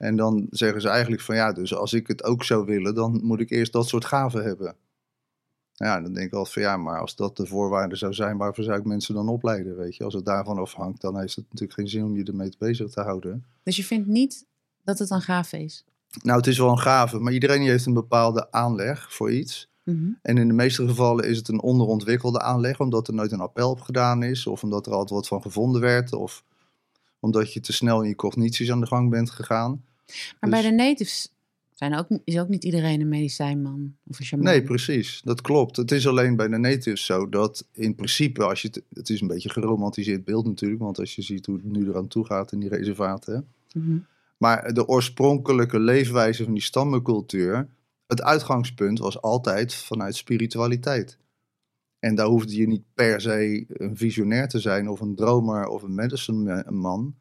En dan zeggen ze eigenlijk van, ja, dus als ik het ook zou willen, dan moet ik eerst dat soort gaven hebben. Ja, dan denk ik altijd van, ja, maar als dat de voorwaarde zou zijn, waarvoor zou ik mensen dan opleiden, weet je. Als het daarvan afhangt, dan heeft het natuurlijk geen zin om je ermee bezig te houden. Dus je vindt niet dat het een gave is? Nou, het is wel een gave, maar iedereen heeft een bepaalde aanleg voor iets. Mhm. En in de meeste gevallen is het een onderontwikkelde aanleg, omdat er nooit een appel op gedaan is, of omdat er altijd wat van gevonden werd, of omdat je te snel in je cognities aan de gang bent gegaan. Maar Dus- bij de natives zijn ook, is ook niet iedereen een medicijnman of een shaman. Nee, precies, dat klopt. Het is alleen bij de natives zo dat in principe, als je het, het is een beetje een geromantiseerd beeld natuurlijk, want als je ziet hoe het nu eraan toe gaat in die reservaten. Mhm. Maar de oorspronkelijke leefwijze van die stammencultuur het uitgangspunt was altijd vanuit spiritualiteit. En daar hoefde je niet per se een visionair te zijn of een dromer of een medicine man.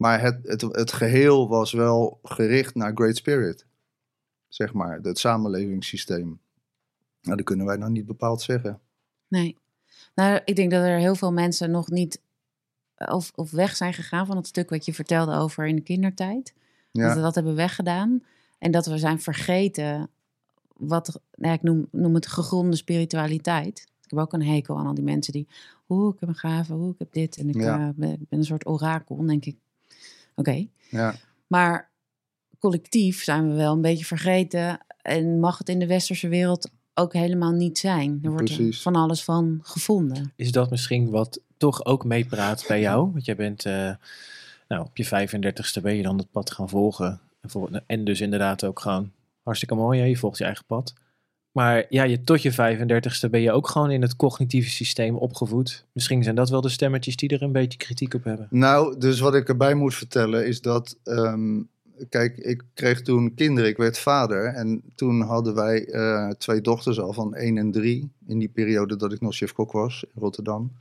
Maar het, het, het geheel was wel gericht naar Great Spirit. Zeg maar, het samenlevingssysteem. Nou, dat kunnen wij nog niet bepaald zeggen. Nee. Nou, ik denk dat er heel veel mensen nog niet of, of weg zijn gegaan van het stuk wat je vertelde over in de kindertijd. Dat Ja, we dat hebben weggedaan. En dat we zijn vergeten wat, nou ik noem, noem het gegronde spiritualiteit. Ik heb ook een hekel aan al die mensen die, oeh, ik heb een gave, oeh, ik heb dit. En ik Ja. eh, ben, een soort orakel, denk ik. Oké, ja, maar collectief zijn we wel een beetje vergeten. En mag het in de westerse wereld ook helemaal niet zijn. Er wordt er van alles van gevonden. Is dat misschien wat toch ook meepraat bij jou? Want jij bent, eh, nou, op je 35ste ben je dan het pad gaan volgen. En, en dus inderdaad ook gewoon hartstikke mooi, hè? je volgt je eigen pad. Maar ja, je, tot je 35ste ben je ook gewoon in het cognitieve systeem opgevoed. Misschien zijn dat wel de stemmetjes die er een beetje kritiek op hebben. Nou, dus wat ik erbij moet vertellen is dat. ehm, kijk, ik kreeg toen kinderen, ik werd vader. En toen hadden wij eh, twee dochters al van 1 en 3. In die periode dat ik nog chef-kok was in Rotterdam.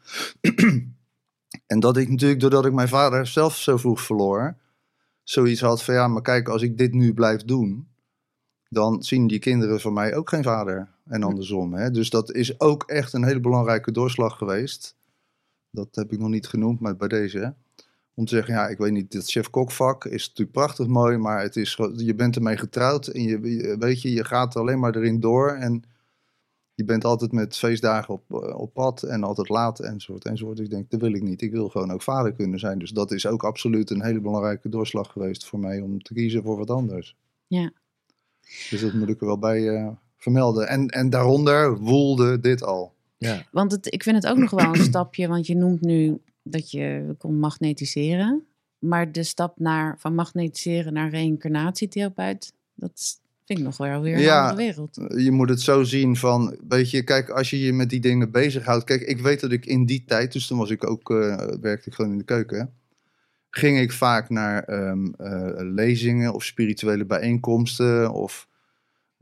en dat ik natuurlijk, doordat ik mijn vader zelf zo vroeg verloor. zoiets had van ja, maar kijk, als ik dit nu blijf doen. Dan zien die kinderen van mij ook geen vader. En andersom. Hè? Dus dat is ook echt een hele belangrijke doorslag geweest. Dat heb ik nog niet genoemd, maar bij deze. Om te zeggen, ja, ik weet niet, dit chef-kokvak is natuurlijk prachtig mooi, maar het is, je bent ermee getrouwd en je, je- weet je, je gaat alleen maar erin door en je bent altijd met feestdagen op, eh, op pad en altijd laat enzovoort enzovoort. Ik denk, dat wil ik niet. Ik wil gewoon ook vader kunnen zijn. Dus dat is ook absoluut een hele belangrijke doorslag geweest voor mij om te kiezen voor wat anders. Ja. Dus dat moet ik er wel bij eh, vermelden. En, en daaronder woelde dit al. Ja, Want het, ik vind het ook nog wel een stapje, want je noemt nu dat je kon magnetiseren. Maar de stap naar, van magnetiseren naar reïncarnatietherapeut, dat vind ik nog wel weer een Ja. andere wereld. je moet het zo zien van, weet je, kijk, als je je met die dingen bezighoudt. Kijk, ik weet dat ik in die tijd, dus toen was ik ook, eh, werkte ik gewoon in de keuken. Ging ik vaak naar ehm, eh, lezingen of spirituele bijeenkomsten. Of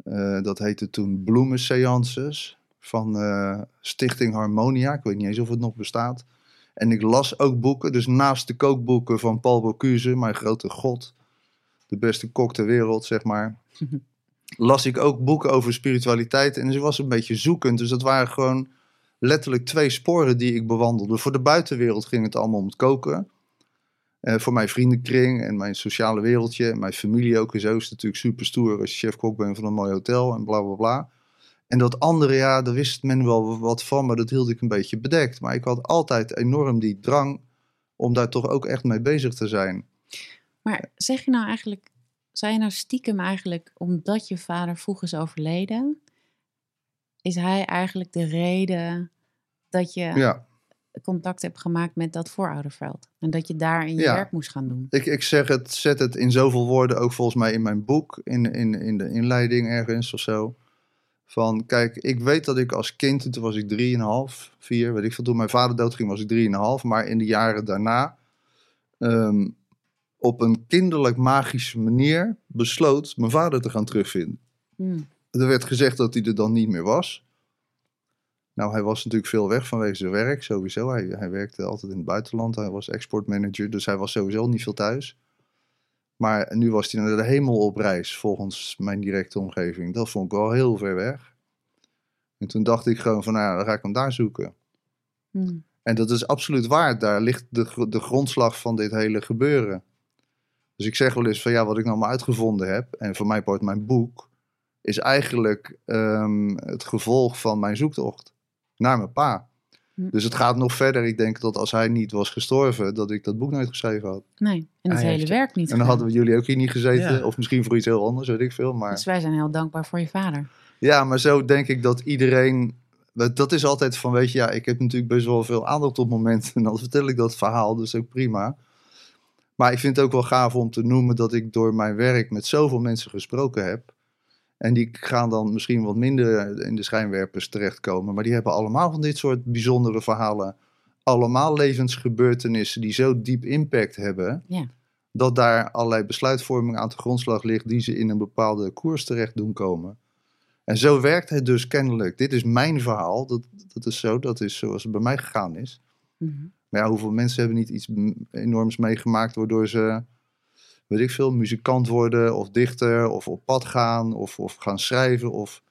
eh, dat heette toen bloemenseances van eh, Stichting Harmonia. Ik weet niet eens of het nog bestaat. En ik las ook boeken, dus naast de kookboeken van Paul Bocuse, mijn grote god. De beste kok ter wereld, zeg maar las ik ook boeken over spiritualiteit. En ze was een beetje zoekend. Dus dat waren gewoon letterlijk twee sporen die ik bewandelde. Voor de buitenwereld ging het allemaal om het koken. Eh, voor mijn vriendenkring en mijn sociale wereldje. En mijn familie ook. En zo is het natuurlijk super stoer als je chef-kok bent van een mooi hotel en bla bla bla. En dat andere, ja, daar wist men wel wat van, maar dat hield ik een beetje bedekt. Maar ik had altijd enorm die drang om daar toch ook echt mee bezig te zijn. Maar zeg je nou eigenlijk, zei je nou stiekem eigenlijk, omdat je vader vroeg is overleden, is hij eigenlijk de reden dat je Ja. Contact hebt gemaakt met dat voorouderveld? En dat je daar in je Ja. werk moest gaan doen? Ik, ik zeg het, zet het in zoveel woorden, ook volgens mij in mijn boek, in, in, in de inleiding ergens of zo. Van, kijk, ik weet dat ik als kind, en toen was ik 3,5, 4, weet ik veel, toen mijn vader doodging was ik 3,5, maar in de jaren daarna, ehm, op een kinderlijk magische manier, besloot mijn vader te gaan terugvinden. Hmm. Er werd gezegd dat hij er dan niet meer was. Nou, hij was natuurlijk veel weg vanwege zijn werk, sowieso. Hij, hij werkte altijd in het buitenland. Hij was exportmanager, dus hij was sowieso niet veel thuis. Maar nu was hij naar de hemel op reis, volgens mijn directe omgeving. Dat vond ik wel heel ver weg. En toen dacht ik gewoon van, nou ja, dan ga ik hem daar zoeken. Hmm. En dat is absoluut waar. Daar ligt de, de grondslag van dit hele gebeuren. Dus ik zeg wel eens van ja, wat ik nou maar uitgevonden heb, en voor mijn part mijn boek, is eigenlijk ehm, het gevolg van mijn zoektocht naar mijn pa. Hm. Dus het gaat nog verder. Ik denk dat als hij niet was gestorven, dat ik dat boek nooit geschreven had. Nee, en het Hij hele werk niet En dan gedaan. hadden we jullie ook hier niet gezeten. Ja. Of misschien voor iets heel anders, weet ik veel. Maar... Dus wij zijn heel dankbaar voor je vader. Ja, maar zo denk ik dat iedereen. dat- Dat is altijd van, weet je, ja, ik heb natuurlijk best wel veel aandacht op momenten. En dan vertel ik dat verhaal, dus ook prima. Maar ik vind het ook wel gaaf om te noemen dat ik door mijn werk met zoveel mensen gesproken heb. En die gaan dan misschien wat minder in de schijnwerpers terechtkomen. Maar die hebben allemaal van dit soort bijzondere verhalen. Allemaal levensgebeurtenissen die zo diep impact hebben. Ja. dat daar allerlei besluitvorming aan de grondslag ligt die ze in een bepaalde koers terecht doen komen. En zo werkt het dus kennelijk. Dit is mijn verhaal, dat, dat is zo, dat is zoals het bij mij gegaan is. Mhm. Maar ja, hoeveel mensen hebben niet iets enorms meegemaakt waardoor ze, weet ik veel, muzikant worden of dichter of op pad gaan of, of gaan schrijven. Of...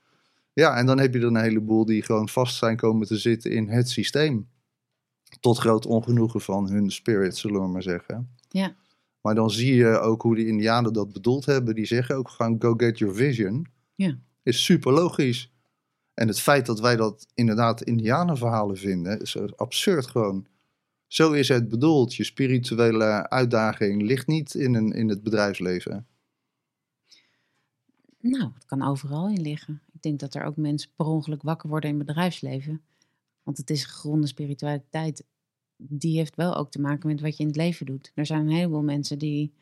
Ja, en dan heb je er een heleboel die gewoon vast zijn komen te zitten in het systeem. Tot groot ongenoegen van hun spirit, zullen we maar zeggen. Ja. Maar dan zie je ook hoe die indianen dat bedoeld hebben. Die zeggen ook gewoon go get your vision. Ja. Is super logisch. En het feit dat wij dat inderdaad indianenverhalen vinden, is absurd gewoon. Zo is het bedoeld. Je spirituele uitdaging ligt niet in, een, in het bedrijfsleven. Nou, het kan overal in liggen. Ik denk dat er ook mensen per ongeluk wakker worden in het bedrijfsleven. Want het is gegronde spiritualiteit. Die heeft wel ook te maken met wat je in het leven doet. Er zijn een heleboel mensen die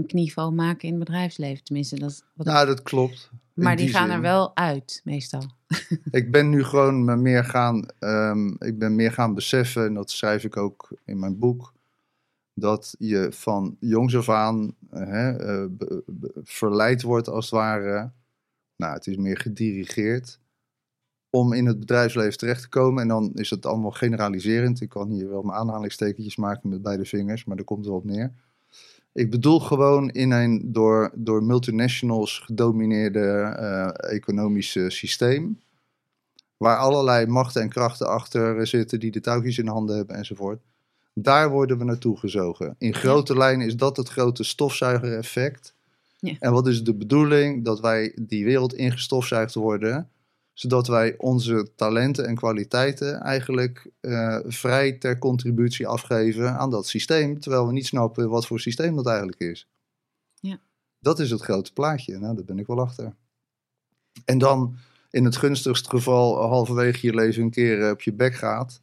een knieval maken in het bedrijfsleven. Tenminste, dat is wat Nou, dat klopt. Maar die, gaan zin. er wel uit, meestal. Ik ben nu gewoon me meer gaan, ehm, ik ben meer gaan beseffen, en dat schrijf ik ook in mijn boek, dat je van jongs af aan eh, hè, be- be- verleid wordt als het ware. Nou, het is meer gedirigeerd om in het bedrijfsleven terecht te komen. En dan is het allemaal generaliserend. Ik kan hier wel mijn aanhalingstekentjes maken met beide vingers, maar daar komt wel op neer. Ik bedoel gewoon in een door, door multinationals gedomineerde eh, economische systeem. Waar allerlei machten en krachten achter zitten die de touwtjes in handen hebben enzovoort. Daar worden we naartoe gezogen. In grote lijnen is dat het grote stofzuigereffect. Ja. En wat is de bedoeling? Dat wij die wereld ingestofzuigd worden. Zodat wij onze talenten en kwaliteiten eigenlijk eh, vrij ter contributie afgeven aan dat systeem. Terwijl we niet snappen wat voor systeem dat eigenlijk is. Ja. Dat is het grote plaatje. Nou, daar ben ik wel achter. En dan in het gunstigste geval halverwege je leven een keer eh, op je bek gaat.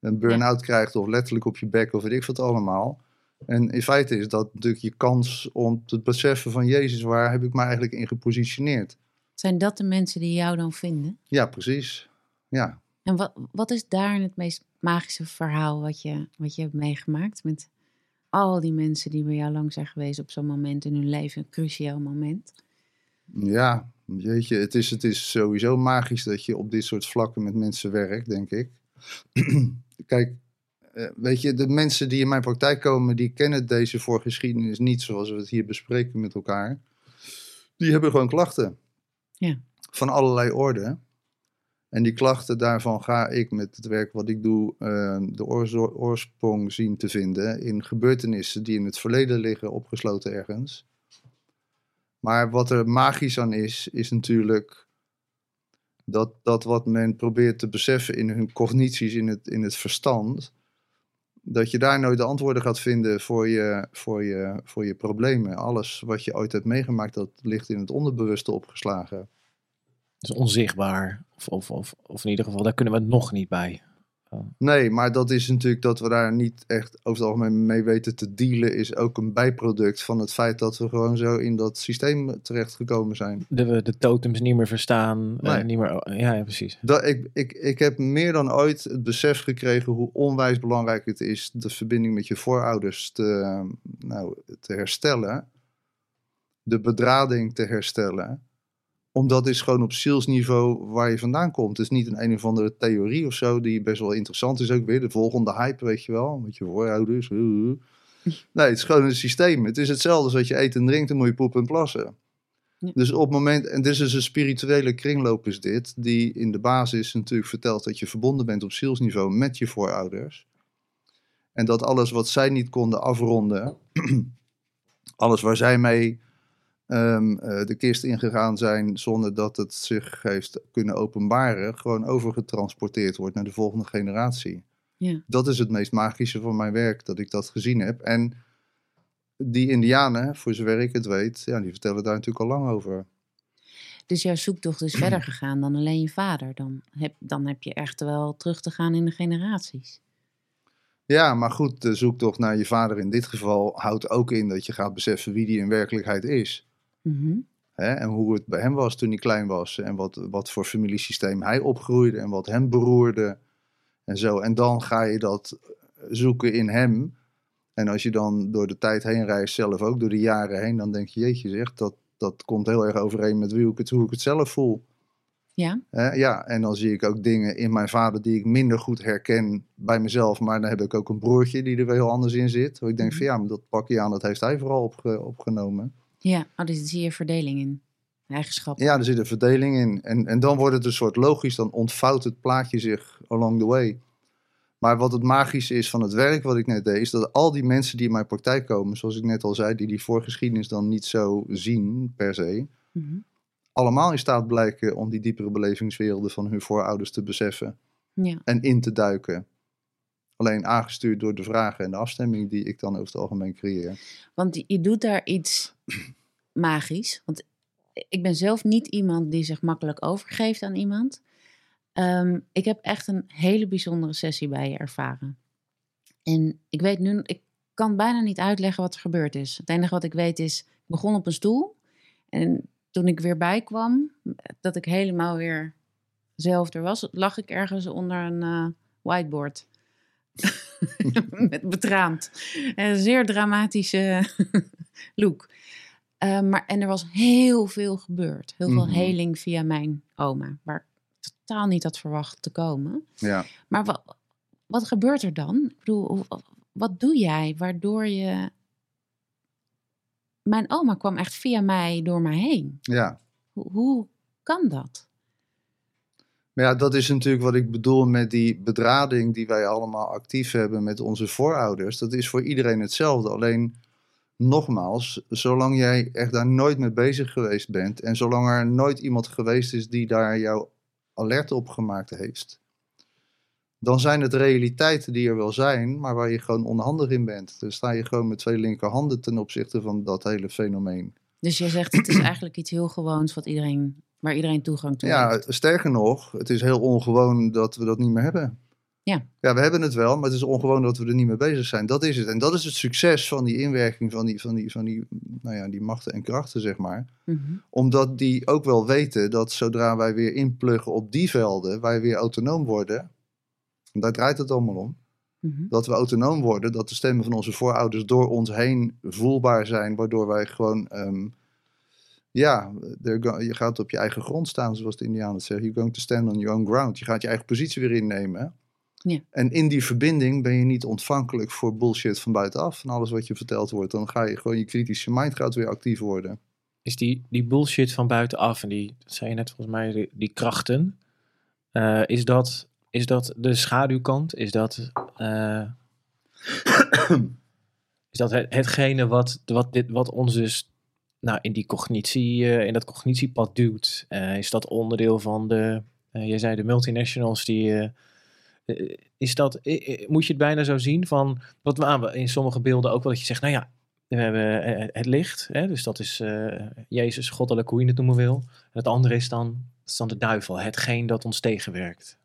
Een burn-out krijgt of letterlijk op je bek of weet ik wat allemaal. En in feite is dat natuurlijk je kans om te beseffen van Jezus, waar heb ik me eigenlijk in gepositioneerd? Zijn dat de mensen die jou dan vinden? Ja, precies. Ja. En wat, wat is daar het meest magische verhaal wat je, wat je hebt meegemaakt? Met al die mensen die bij jou lang zijn geweest op zo'n moment in hun leven, een cruciaal moment. Ja, jeetje, het is, het is sowieso magisch dat je op dit soort vlakken met mensen werkt, denk ik. Kijk, eh, weet je, de mensen die in mijn praktijk komen, die kennen deze voorgeschiedenis niet zoals we het hier bespreken met elkaar. Die hebben gewoon klachten. Ja. Van allerlei orde. En die klachten daarvan ga ik met het werk wat ik doe, eh, de oorsprong zien te vinden in gebeurtenissen die in het verleden liggen, opgesloten ergens. Maar wat er magisch aan is, is natuurlijk dat, dat wat men probeert te beseffen in hun cognities, in het, in het verstand, dat je daar nooit de antwoorden gaat vinden voor je, voor, je, voor je problemen. Alles wat je ooit hebt meegemaakt, dat ligt in het onderbewuste opgeslagen. Is onzichtbaar. Of, of, of, of in ieder geval, daar kunnen we nog niet bij. Nee, maar dat is natuurlijk dat we daar niet echt over het algemeen mee weten te dealen, is ook een bijproduct van het feit dat we gewoon zo in dat systeem terechtgekomen zijn. De, we de totems niet meer verstaan. niet meer, ja, ja, precies. Dat, ik, ik, ik heb meer dan ooit het besef gekregen hoe onwijs belangrijk het is de verbinding met je voorouders te, nou, te herstellen. De bedrading te herstellen. Omdat is gewoon op zielsniveau waar je vandaan komt. Het is niet een een of andere theorie of zo die best wel interessant is ook weer. De volgende hype, weet je wel. Met je voorouders. Nee, het is gewoon een systeem. Het is hetzelfde als dat je eet en drinkt, dan moet je poepen en plassen. Ja. Dus op het moment, en dit is dus een spirituele kringloop is dit, die in de basis natuurlijk vertelt dat je verbonden bent op zielsniveau met je voorouders. En dat alles wat zij niet konden afronden, alles waar zij mee ehm, eh, de kist ingegaan zijn zonder dat het zich heeft kunnen openbaren, gewoon overgetransporteerd wordt naar de volgende generatie. Ja. Dat is het meest magische van mijn werk, dat ik dat gezien heb. En die indianen, voor zover ik het weet, ja, die vertellen daar natuurlijk al lang over. Dus jouw zoektocht is verder gegaan dan alleen je vader. Dan heb, dan heb je echt wel terug te gaan in de generaties. Ja, maar goed, de zoektocht naar je vader in dit geval houdt ook in dat je gaat beseffen wie die in werkelijkheid is. Mhm. Hè? En hoe het bij hem was toen hij klein was. En wat, wat voor familiesysteem hij opgroeide en wat hem beroerde. En zo. En dan ga je dat zoeken in hem. En als je dan door de tijd heen reist, zelf ook door de jaren heen, dan denk je, jeetje zeg, dat, dat komt heel erg overeen met hoe ik het, hoe ik het zelf voel. Ja, Hè, ja, en dan zie ik ook dingen in mijn vader die ik minder goed herken bij mezelf. Maar dan heb ik ook een broertje die er weer heel anders in zit. Waar ik denk van ja, maar dat pakje aan, dat heeft hij vooral opge- opgenomen. Ja. Oh, dus zie je verdeling in. Eigenschappen. Ja, er zit een verdeling in. En, en dan wordt het een soort logisch, dan ontvouwt het plaatje zich along the way. Maar wat het magische is van het werk wat ik net deed, is dat al die mensen die in mijn praktijk komen, zoals ik net al zei, die die voorgeschiedenis dan niet zo zien per se, Mhm. allemaal in staat blijken om die diepere belevingswerelden van hun voorouders te beseffen Ja. en in te duiken. Alleen aangestuurd door de vragen en de afstemming die ik dan over het algemeen creëer. Want je- je doet daar iets magisch. Want ik ben zelf niet iemand die zich makkelijk overgeeft aan iemand. Ehm, ik heb echt een hele bijzondere sessie bij je ervaren. En ik weet nu, ik kan bijna niet uitleggen wat er gebeurd is. Het enige wat ik weet is, ik begon op een stoel. En toen ik weer bijkwam, dat ik helemaal weer zelf er was, lag ik ergens onder een eh, whiteboard. Met betraand. Een zeer dramatische look. Eh, maar, en er was heel veel gebeurd. Heel veel Mhm. heling via mijn oma. Waar ik totaal niet had verwacht te komen. Ja. Maar wat, wat gebeurt er dan? Ik bedoel, wat doe jij waardoor je... Mijn oma kwam echt via mij door mij heen. ja. Hoe, hoe kan dat? Maar ja, dat is natuurlijk wat ik bedoel met die bedrading die wij allemaal actief hebben met onze voorouders. Dat is voor iedereen hetzelfde. Alleen, nogmaals, zolang jij echt daar nooit mee bezig geweest bent en zolang er nooit iemand geweest is die daar jou alert op gemaakt heeft, dan zijn het realiteiten die er wel zijn, maar waar je gewoon onhandig in bent. Dan sta je gewoon met twee linkerhanden ten opzichte van dat hele fenomeen. Dus jij zegt, het is eigenlijk iets heel gewoons wat iedereen, waar iedereen toegang toe Ja, heeft. sterker nog, het is heel ongewoon dat we dat niet meer hebben. Ja. Ja, we hebben het wel, maar het is ongewoon dat we er niet mee bezig zijn. Dat is het. En dat is het succes van die inwerking van die, van die, van die, nou ja, die machten en krachten, zeg maar. Mhm. Omdat die ook wel weten dat zodra wij weer inpluggen op die velden, wij weer autonoom worden. En daar draait het allemaal om. Mhm. Dat we autonoom worden, dat de stemmen van onze voorouders door ons heen voelbaar zijn, waardoor wij gewoon, ehm, ja, je gaat op je eigen grond staan, zoals de Indianen zeggen. You're going to stand on your own ground. Je gaat je eigen positie weer innemen. Ja. En in die verbinding ben je niet ontvankelijk voor bullshit van buitenaf, van alles wat je verteld wordt. Dan ga je gewoon, je kritische mind gaat weer actief worden. Is die, die bullshit van buitenaf en die, dat zei je net volgens mij, die, die krachten. eh, is, dat, is dat de schaduwkant? Is dat, eh, is dat het, hetgene wat, wat, dit, wat ons dus nou, in die cognitie, eh, in dat cognitiepad duwt? Eh, is dat onderdeel van de, eh je zei de multinationals die... eh, is dat, eh, eh, moet je het bijna zo zien van, wat we in sommige beelden ook wel dat je zegt, nou ja, we hebben het licht, hè, dus dat is eh, Jezus, goddelijk, hoe je het noemen wil. En het andere is dan, is dan de duivel, hetgeen dat ons tegenwerkt.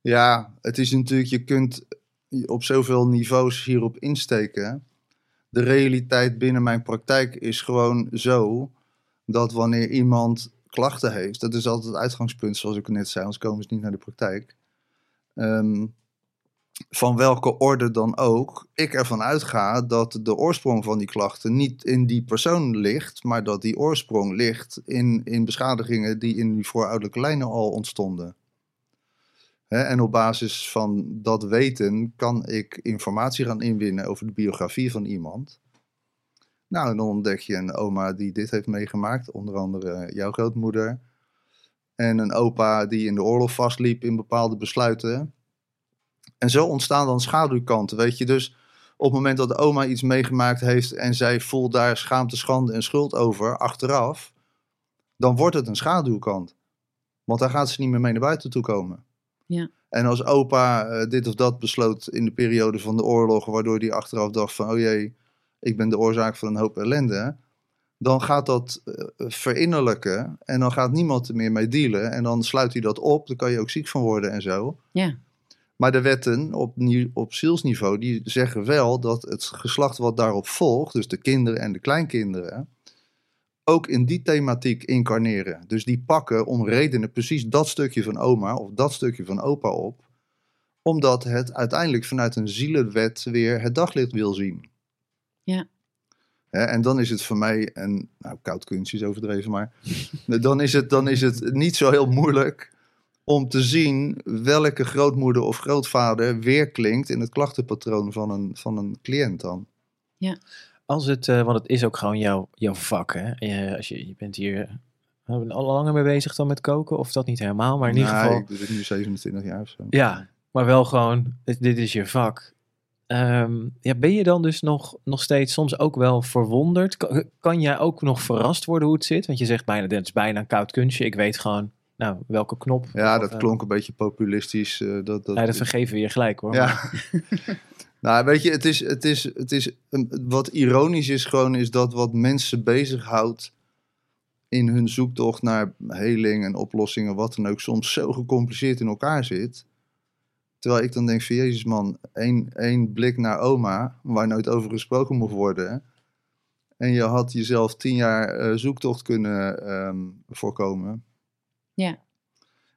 Ja, het is natuurlijk, je kunt op zoveel niveaus hierop insteken. De realiteit binnen mijn praktijk is gewoon zo dat wanneer iemand klachten heeft, dat is altijd het uitgangspunt, zoals ik net zei, anders komen ze niet naar de praktijk. Ehm, van welke orde dan ook, ik ervan uitga dat de oorsprong van die klachten niet in die persoon ligt, maar dat die oorsprong ligt in, in beschadigingen die in die voorouderlijke lijnen al ontstonden. En op basis van dat weten kan ik informatie gaan inwinnen over de biografie van iemand. Nou, dan ontdek je een oma die dit heeft meegemaakt, onder andere jouw grootmoeder. En een opa die in de oorlog vastliep in bepaalde besluiten. En zo ontstaan dan schaduwkanten, weet je. Dus op het moment dat de oma iets meegemaakt heeft en zij voelt daar schaamte, schande en schuld over, achteraf, dan wordt het een schaduwkant. Want daar gaat ze niet meer mee naar buiten toe komen. Ja. En als opa eh, dit of dat besloot in de periode van de oorlog, waardoor hij achteraf dacht van, oh jee, ik ben de oorzaak van een hoop ellende, dan gaat dat eh, verinnerlijken en dan gaat niemand er meer mee dealen en dan sluit hij dat op, daar kan je ook ziek van worden en zo. Ja. Maar de wetten op, op zielsniveau, die zeggen wel dat het geslacht wat daarop volgt, dus de kinderen en de kleinkinderen, ook in die thematiek incarneren. Dus die pakken om redenen precies dat stukje van oma of dat stukje van opa op, Omdat het uiteindelijk vanuit een zielenwet weer het daglicht wil zien. Ja. Hè, en dan is het voor mij, een nou, koud kunstje is overdreven, maar dan is, het, dan is het niet zo heel moeilijk om te zien welke grootmoeder of grootvader weerklinkt in het klachtenpatroon van een, van een cliënt dan. Als het, eh, want het is ook gewoon jouw, jouw vak. Hè? Je, als je, je bent hier uh, al langer mee bezig dan met koken, of dat niet helemaal, maar in ieder Nou, geval. Ik doe nu 27 jaar of zo. Ja, maar wel gewoon, dit, dit is je vak. Ehm, ja, ben je dan dus nog, nog steeds soms ook wel verwonderd? Kan, kan jij ook nog verrast worden hoe het zit? Want je zegt bijna, dit is bijna een koud kunstje. Ik weet gewoon, nou, welke knop. Ja, Of, dat eh, klonk een beetje populistisch. eh, dat, dat, Ja, dat vergeven we je gelijk hoor. Ja. nou, weet je, het is, het is, het is, een- wat ironisch is gewoon, is dat wat mensen bezighoudt in hun zoektocht naar heling en oplossingen, wat dan ook, soms zo gecompliceerd in elkaar zit. Terwijl ik dan denk van, jezus man, één, één blik naar oma, waar nooit over gesproken mocht worden. En je had jezelf tien jaar eh, zoektocht kunnen ehm, voorkomen. Ja.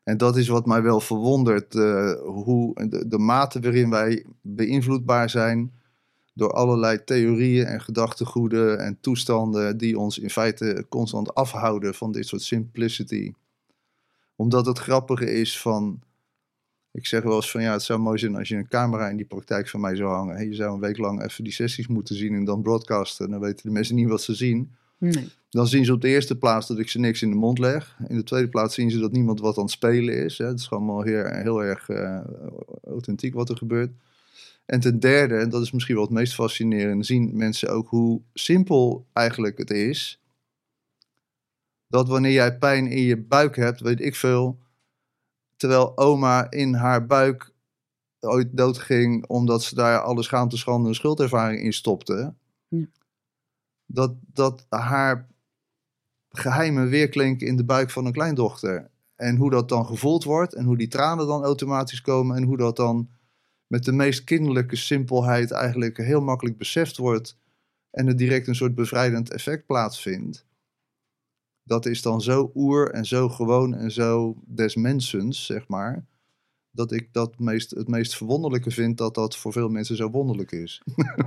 En dat is wat mij wel verwondert, eh, hoe de, de mate waarin wij beïnvloedbaar zijn door allerlei theorieën en gedachtegoeden en toestanden die ons in feite constant afhouden van dit soort simplicity. Omdat het grappige is van, ik zeg wel eens van ja, het zou mooi zijn als je een camera in die praktijk van mij zou hangen. Hey, je zou een week lang even die sessies moeten zien en dan broadcasten. Dan weten de mensen niet wat ze zien. Nee. Dan zien ze op de eerste plaats dat ik ze niks in de mond leg. In de tweede plaats zien ze dat niemand wat aan het spelen is. Hè. Het is allemaal heel, heel erg eh, authentiek wat er gebeurt. En ten derde, en dat is misschien wel het meest fascinerende, zien mensen ook hoe simpel eigenlijk het is. Dat wanneer jij pijn in je buik hebt, weet ik veel. Terwijl oma in haar buik ooit doodging omdat ze daar alle schaamte, schande en schuldervaring in stopte. Ja. Dat, dat haar geheimen weerklinken in de buik van een kleindochter. En hoe dat dan gevoeld wordt en hoe die tranen dan automatisch komen en hoe dat dan met de meest kinderlijke simpelheid eigenlijk heel makkelijk beseft wordt en er direct een soort bevrijdend effect plaatsvindt. Dat is dan zo oer en zo gewoon en zo des mensens, zeg maar, dat ik dat meest, het meest verwonderlijke vind dat dat voor veel mensen zo wonderlijk is.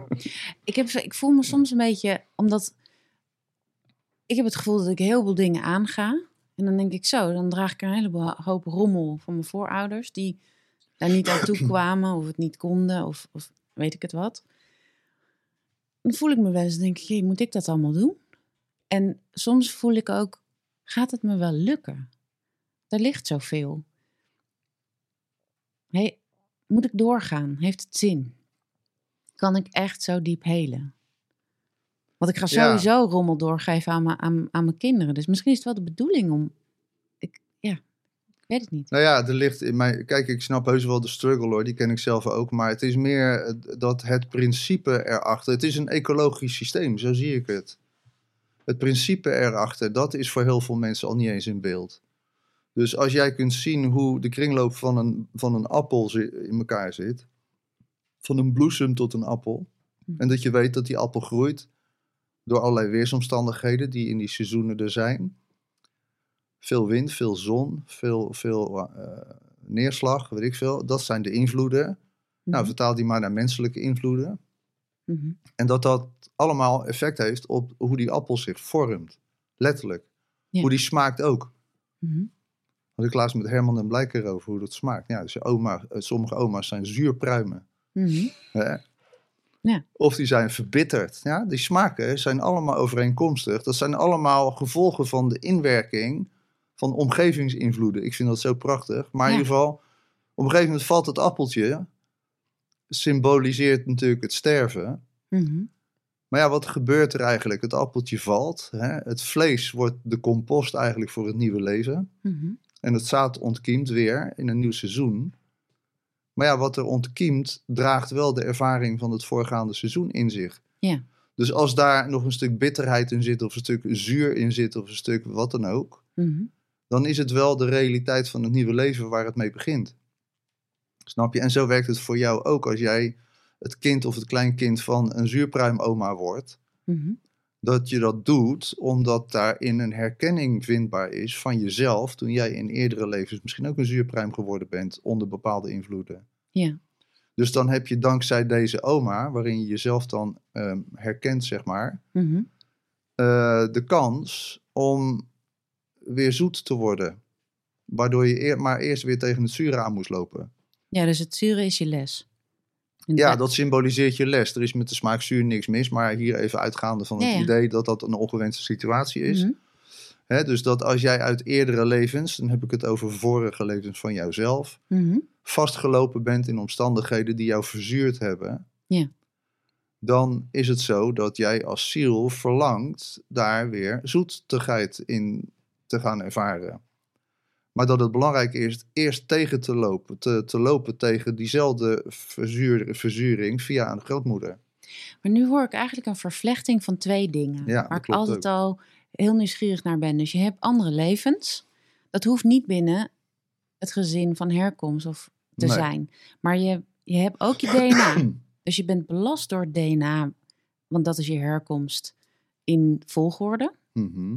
Ik, heb, ik voel me soms een beetje, omdat ik heb het gevoel dat ik heel veel dingen aanga. En dan denk ik zo, dan draag ik een hele hoop rommel van mijn voorouders die daar niet aan toe kwamen of het niet konden of, of weet ik het wat. Dan voel ik me wel eens, denk ik, moet ik dat allemaal doen? En soms voel ik ook, gaat het me wel lukken? Er ligt zoveel. Hey, moet ik doorgaan? Heeft het zin? Kan ik echt zo diep helen? Want ik ga Ja. sowieso rommel doorgeven aan, mijn- aan, aan mijn kinderen. Dus misschien is het wel de bedoeling om... Ik, ja, ik weet het niet. Nou ja, er ligt in mij. Kijk, ik snap heus wel de struggle hoor, die ken ik zelf ook. Maar het is meer eh, dat het principe erachter. Het is een ecologisch systeem, zo zie ik het. Het principe erachter, dat is voor heel veel mensen al niet eens in beeld. Dus als jij kunt zien hoe de kringloop van een, van een appel in elkaar zit, van een bloesem tot een appel, en dat je weet dat die appel groeit door allerlei weersomstandigheden die in die seizoenen er zijn. Veel wind, veel zon, veel, veel eh, neerslag, weet ik veel. Dat zijn de invloeden. Nou, Mhm, vertaal die maar naar menselijke invloeden. mhm. En dat dat allemaal effect heeft op hoe die appel zich vormt. Letterlijk. Ja. Hoe die smaakt ook. Mhm. Had ik laatst met Herman en Blijker over hoe dat smaakt. Ja, dus oma, eh, sommige oma's zijn zuurpruimen. Hè? Ja. Of die zijn verbitterd. Ja, die smaken zijn allemaal overeenkomstig. Dat zijn allemaal gevolgen van de inwerking van omgevingsinvloeden. Ik vind dat zo prachtig. Maar in ieder geval, op een gegeven moment valt het appeltje. Symboliseert natuurlijk het sterven. Mhm. Maar ja, wat gebeurt er eigenlijk? Het appeltje valt. Hè? Het vlees wordt de compost eigenlijk voor het nieuwe leven. Mhm. En het zaad ontkiemt weer in een nieuw seizoen. Maar ja, wat er ontkiemt, draagt wel de ervaring van het voorgaande seizoen in zich. Ja. Dus als daar nog een stuk bitterheid in zit, of een stuk zuur in zit, of een stuk wat dan ook, Mhm. dan is het wel de realiteit van het nieuwe leven waar het mee begint. Snap je? En zo werkt het voor jou ook als jij het kind of het kleinkind van een zuurpruimoma wordt. Mhm. Dat je dat doet omdat daarin een herkenning vindbaar is van jezelf. Toen jij in eerdere levens misschien ook een zuurpruim geworden bent onder bepaalde invloeden. Ja. Dus dan heb je dankzij deze oma, waarin je jezelf dan ehm, herkent, zeg maar, Mhm. eh, de kans om weer zoet te worden. Waardoor je eer- maar eerst weer tegen het zure aan moest lopen. Ja, dus het zure is je les. Ja, da- dat symboliseert je les. Er is met de smaak zuur niks mis, maar hier even uitgaande van het Ja, ja. idee dat dat een ongewenste situatie is. Mhm. Dus dat als jij uit eerdere levens, dan heb ik het over vorige levens van jouzelf, Mhm. vastgelopen bent in omstandigheden die jou verzuurd hebben, Ja. dan is het zo dat jij als ziel verlangt daar weer zoetigheid in te gaan ervaren. Maar dat het belangrijk is eerst tegen te lopen, te, te lopen tegen diezelfde verzuur, verzuring via een grootmoeder. Maar nu hoor ik eigenlijk een vervlechting van twee dingen. Ja, waar ik altijd ook. al heel nieuwsgierig naar ben. Dus je hebt andere levens. Dat hoeft niet binnen het gezin van herkomst of te Nee. zijn. Maar je, je hebt ook je DNA. dus je bent belast door het DNA, want dat is je herkomst in volgorde. Mhm.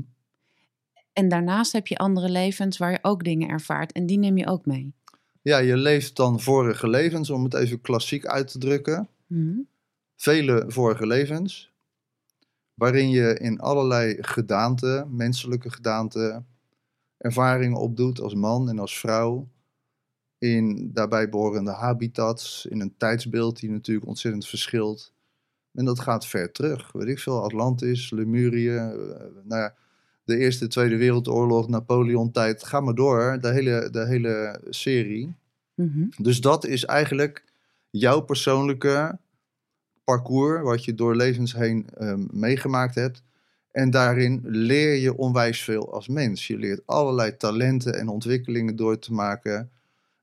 En daarnaast heb je andere levens waar je ook dingen ervaart. En die neem je ook mee. Ja, je leeft dan vorige levens, om het even klassiek uit te drukken. Mhm. vele vorige levens, waarin je in allerlei gedaanten, menselijke gedaanten, ervaringen opdoet als man en als vrouw, in daarbij behorende habitats, in een tijdsbeeld die natuurlijk ontzettend verschilt. En dat gaat ver terug, weet ik veel, Atlantis, Lemurië, eh, nou ja, de Eerste, Tweede Wereldoorlog, Napoleon-tijd, ga maar door, de hele, de hele serie. Mhm. Dus dat is eigenlijk jouw persoonlijke parcours, wat je door levens heen ehm, meegemaakt hebt. En daarin leer je onwijs veel als mens. Je leert allerlei talenten en ontwikkelingen door te maken.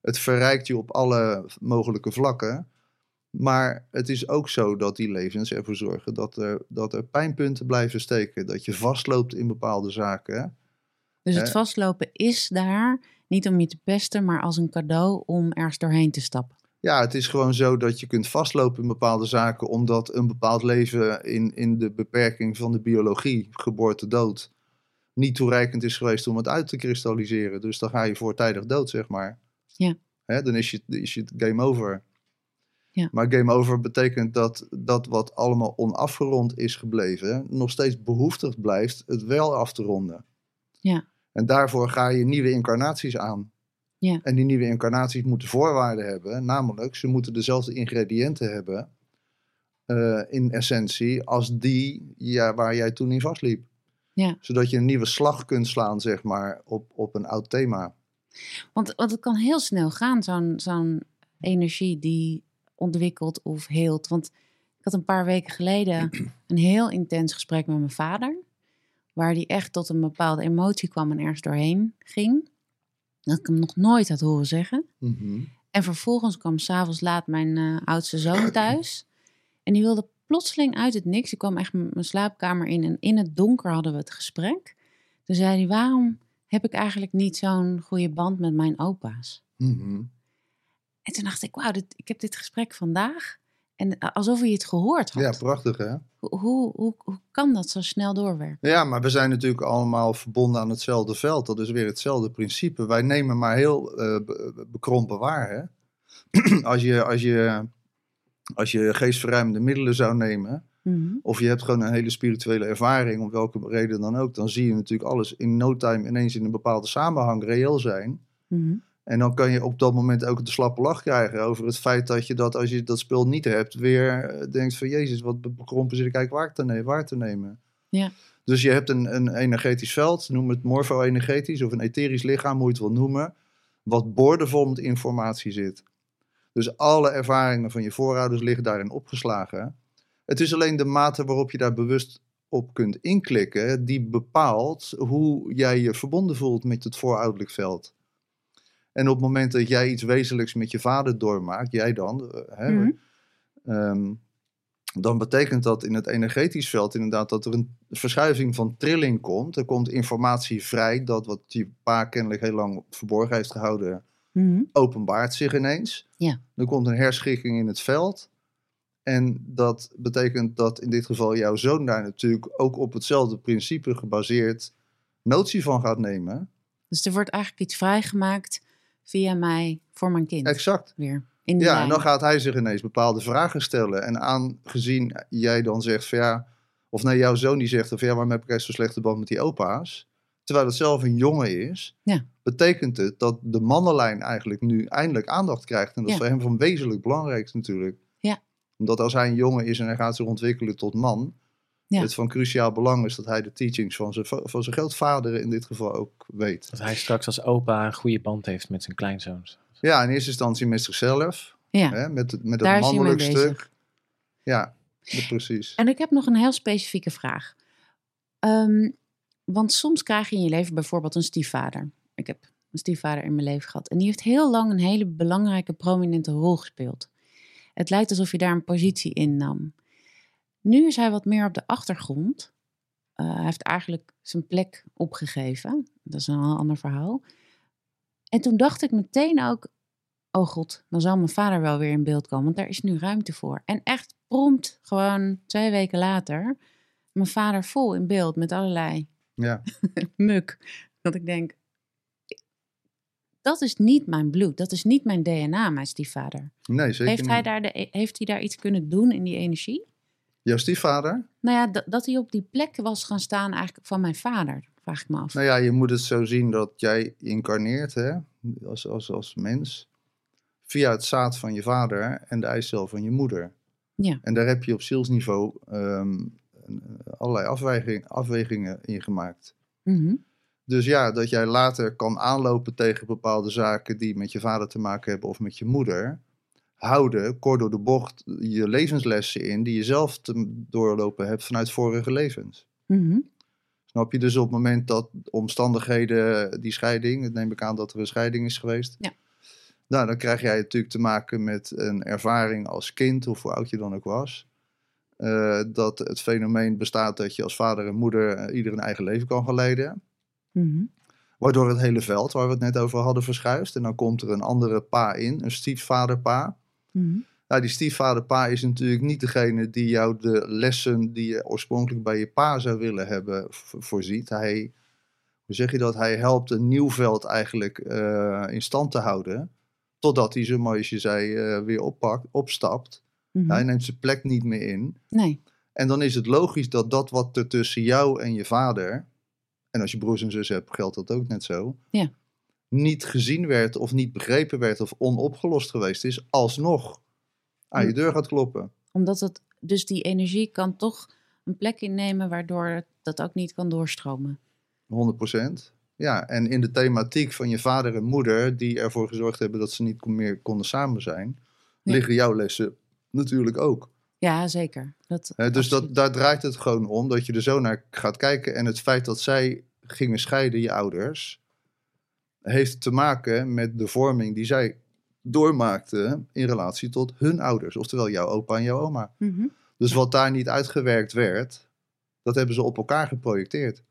Het verrijkt je op alle mogelijke vlakken. Maar het is ook zo dat die levens ervoor zorgen dat er, dat er pijnpunten blijven steken. Dat je vastloopt in bepaalde zaken. Dus het vastlopen is daar niet om je te pesten, maar als een cadeau om ergens doorheen te stappen. Ja, het is gewoon zo dat je kunt vastlopen in bepaalde zaken, omdat een bepaald leven in, in de beperking van de biologie, geboorte, dood, niet toereikend is geweest om het uit te kristalliseren. Dus dan ga je voortijdig dood, zeg maar. Ja. Hè, dan is je, is je game over. Ja. Maar game over betekent dat dat wat allemaal onafgerond is gebleven, nog steeds behoeftig blijft het wel af te ronden. Ja. En daarvoor ga je nieuwe incarnaties aan. Ja. En die nieuwe incarnaties moeten voorwaarden hebben, namelijk ze moeten dezelfde ingrediënten hebben eh, in essentie als die ja, waar jij toen in vastliep. Ja. Zodat je een nieuwe slag kunt slaan, zeg maar, op, op een oud thema. Want, want het kan heel snel gaan, zo'n zo'n energie die ontwikkelt of heelt. Want ik had een paar weken geleden een heel intens gesprek met mijn vader. Waar die echt tot een bepaalde emotie kwam en ergens doorheen ging. Dat ik hem nog nooit had horen zeggen. Mhm. En vervolgens kwam s'avonds laat mijn eh, oudste zoon thuis. En die wilde plotseling uit het niks. Die kwam echt mijn slaapkamer in. En in het donker hadden we het gesprek. Toen zei hij, waarom heb ik eigenlijk niet zo'n goede band met mijn opa's? Mhm. En toen dacht ik, wauw, dit, ik heb dit gesprek vandaag. En eh, alsof hij het gehoord had. Ja, prachtig hè? hoe, hoe, hoe, hoe kan dat zo snel doorwerken? Ja, maar we zijn natuurlijk allemaal verbonden aan hetzelfde veld. Dat is weer hetzelfde principe. Wij nemen maar heel eh, be- bekrompen waar. Hè? als, je, als, je, als je geestverruimende middelen zou nemen, Mhm. of je hebt gewoon een hele spirituele ervaring, om welke reden dan ook, dan zie je natuurlijk alles in no time ineens in een bepaalde samenhang reëel zijn. Mhm. En dan kan je op dat moment ook de slappe lach krijgen over het feit dat je dat, als je dat spul niet hebt, weer eh, denkt van Jezus, wat bekrompen zit ik eigenlijk waar te, ne- waar te nemen. Ja. Dus je hebt een, een energetisch veld, noem het morfo-energetisch of een etherisch lichaam, hoe je het wil noemen, wat boordevol met informatie zit. Dus alle ervaringen van je voorouders liggen daarin opgeslagen. Het is alleen de mate waarop je daar bewust op kunt inklikken, die bepaalt hoe jij je verbonden voelt met het voorouderlijk veld. En op het moment dat jij iets wezenlijks met je vader doormaakt, jij dan, eh, hè, Mhm. Ehm, dan betekent dat in het energetisch veld inderdaad dat er een verschuiving van trilling komt. Er komt informatie vrij, dat wat je pa kennelijk heel lang verborgen heeft gehouden, Mhm. openbaart zich ineens. Ja. Er komt een herschikking in het veld. En dat betekent dat in dit geval jouw zoon daar natuurlijk ook op hetzelfde principe gebaseerd notie van gaat nemen. Dus er wordt eigenlijk iets vrijgemaakt via mij voor mijn kind. Exact. Weer. In Ja, en dan gaat hij zich ineens bepaalde vragen stellen. En aangezien jij dan zegt van ja, of nee, jouw zoon die zegt van ja, waarom heb ik zo'n slechte band met die opa's? Terwijl het zelf een jongen is, Ja. betekent het dat de mannenlijn eigenlijk nu eindelijk aandacht krijgt. En dat is voor hem van wezenlijk belangrijk natuurlijk. Ja. Omdat als hij een jongen is en hij gaat zich ontwikkelen tot man, Ja. het van cruciaal belang is dat hij de teachings van zijn, va- van zijn grootvader in dit geval ook weet. Dat hij straks als opa een goede band heeft met zijn kleinzoons. Ja, in eerste instantie met zichzelf, Ja. hè, met, het- met Daar het mannelijk bezig. stuk. Ja, precies. En ik heb nog een heel specifieke vraag. Ehm, want soms krijg je in je leven bijvoorbeeld een stiefvader. Ik heb een stiefvader in mijn leven gehad. En die heeft heel lang een hele belangrijke, prominente rol gespeeld. Het lijkt alsof je daar een positie in nam. Nu is hij wat meer op de achtergrond. Eh, hij heeft eigenlijk zijn plek opgegeven. Dat is een heel ander verhaal. En toen dacht ik meteen ook: oh god, dan zal mijn vader wel weer in beeld komen, want daar is nu ruimte voor. En echt prompt, gewoon twee weken later, mijn vader vol in beeld met allerlei Ja. muk. Dat ik denk, dat is niet mijn bloed, dat is niet mijn DNA, mijn stiefvader. Nee, zeker Heeft hij, niet. daar de, heeft hij daar iets kunnen doen in die energie? Jouw stiefvader? Nou ja, dat, hij op die plek was gaan staan eigenlijk van mijn vader, vraag ik me af. Nou ja, je moet het zo zien dat jij incarneert hè, als, als, als mens via het zaad van je vader en de eicel van je moeder. Ja. En daar heb je op zielsniveau ehm, een- allerlei afweging, afwegingen in gemaakt. Mhm. Dus ja, dat jij later kan aanlopen tegen bepaalde zaken die met je vader te maken hebben of met je moeder. Houden, kort door de bocht, je levenslessen in die je zelf te doorlopen hebt vanuit vorige levens. Mhm. Snap je? Dus op het moment dat omstandigheden, die scheiding, het neem ik aan dat er een scheiding is geweest. Ja. Nou, dan krijg jij natuurlijk te maken met een ervaring als kind, of hoe oud je dan ook was. eh, dat het fenomeen bestaat dat je als vader en moeder eh, ieder een eigen leven kan gaan leiden. Mhm. Waardoor het hele veld waar we het net over hadden verschuift. En dan komt er een andere pa in, een stiefvaderpa. Mhm. Nou, die stiefvaderpa is natuurlijk niet degene die jou de lessen die je oorspronkelijk bij je pa zou willen hebben voorziet. Hij, hoe zeg je dat? Hij helpt een nieuw veld eigenlijk eh, in stand te houden. Totdat hij, zo mooi als je zei, eh, weer oppakt, opstapt. Mhm. Hij neemt zijn plek niet meer in. Nee. En dan is het logisch dat dat wat er tussen jou en je vader, en als je broers en zus hebt, geldt dat ook net zo, Ja. Niet gezien werd of niet begrepen werd of onopgelost geweest is, alsnog aan je Hm. deur gaat kloppen. Omdat het, dus die energie kan toch een plek innemen waardoor dat ook niet kan doorstromen. 100%. Ja, en in de thematiek van je vader en moeder, die ervoor gezorgd hebben dat ze niet meer konden samen zijn, Ja. liggen jouw lessen natuurlijk ook. Ja, zeker. Dat, dus dat, daar draait het gewoon om, dat je er zo naar gaat kijken. En het feit dat zij gingen scheiden, je ouders, heeft te maken met de vorming die zij doormaakten in relatie tot hun ouders. Oftewel jouw opa en jouw oma. Mhm. Dus wat daar niet uitgewerkt werd, dat hebben ze op elkaar geprojecteerd.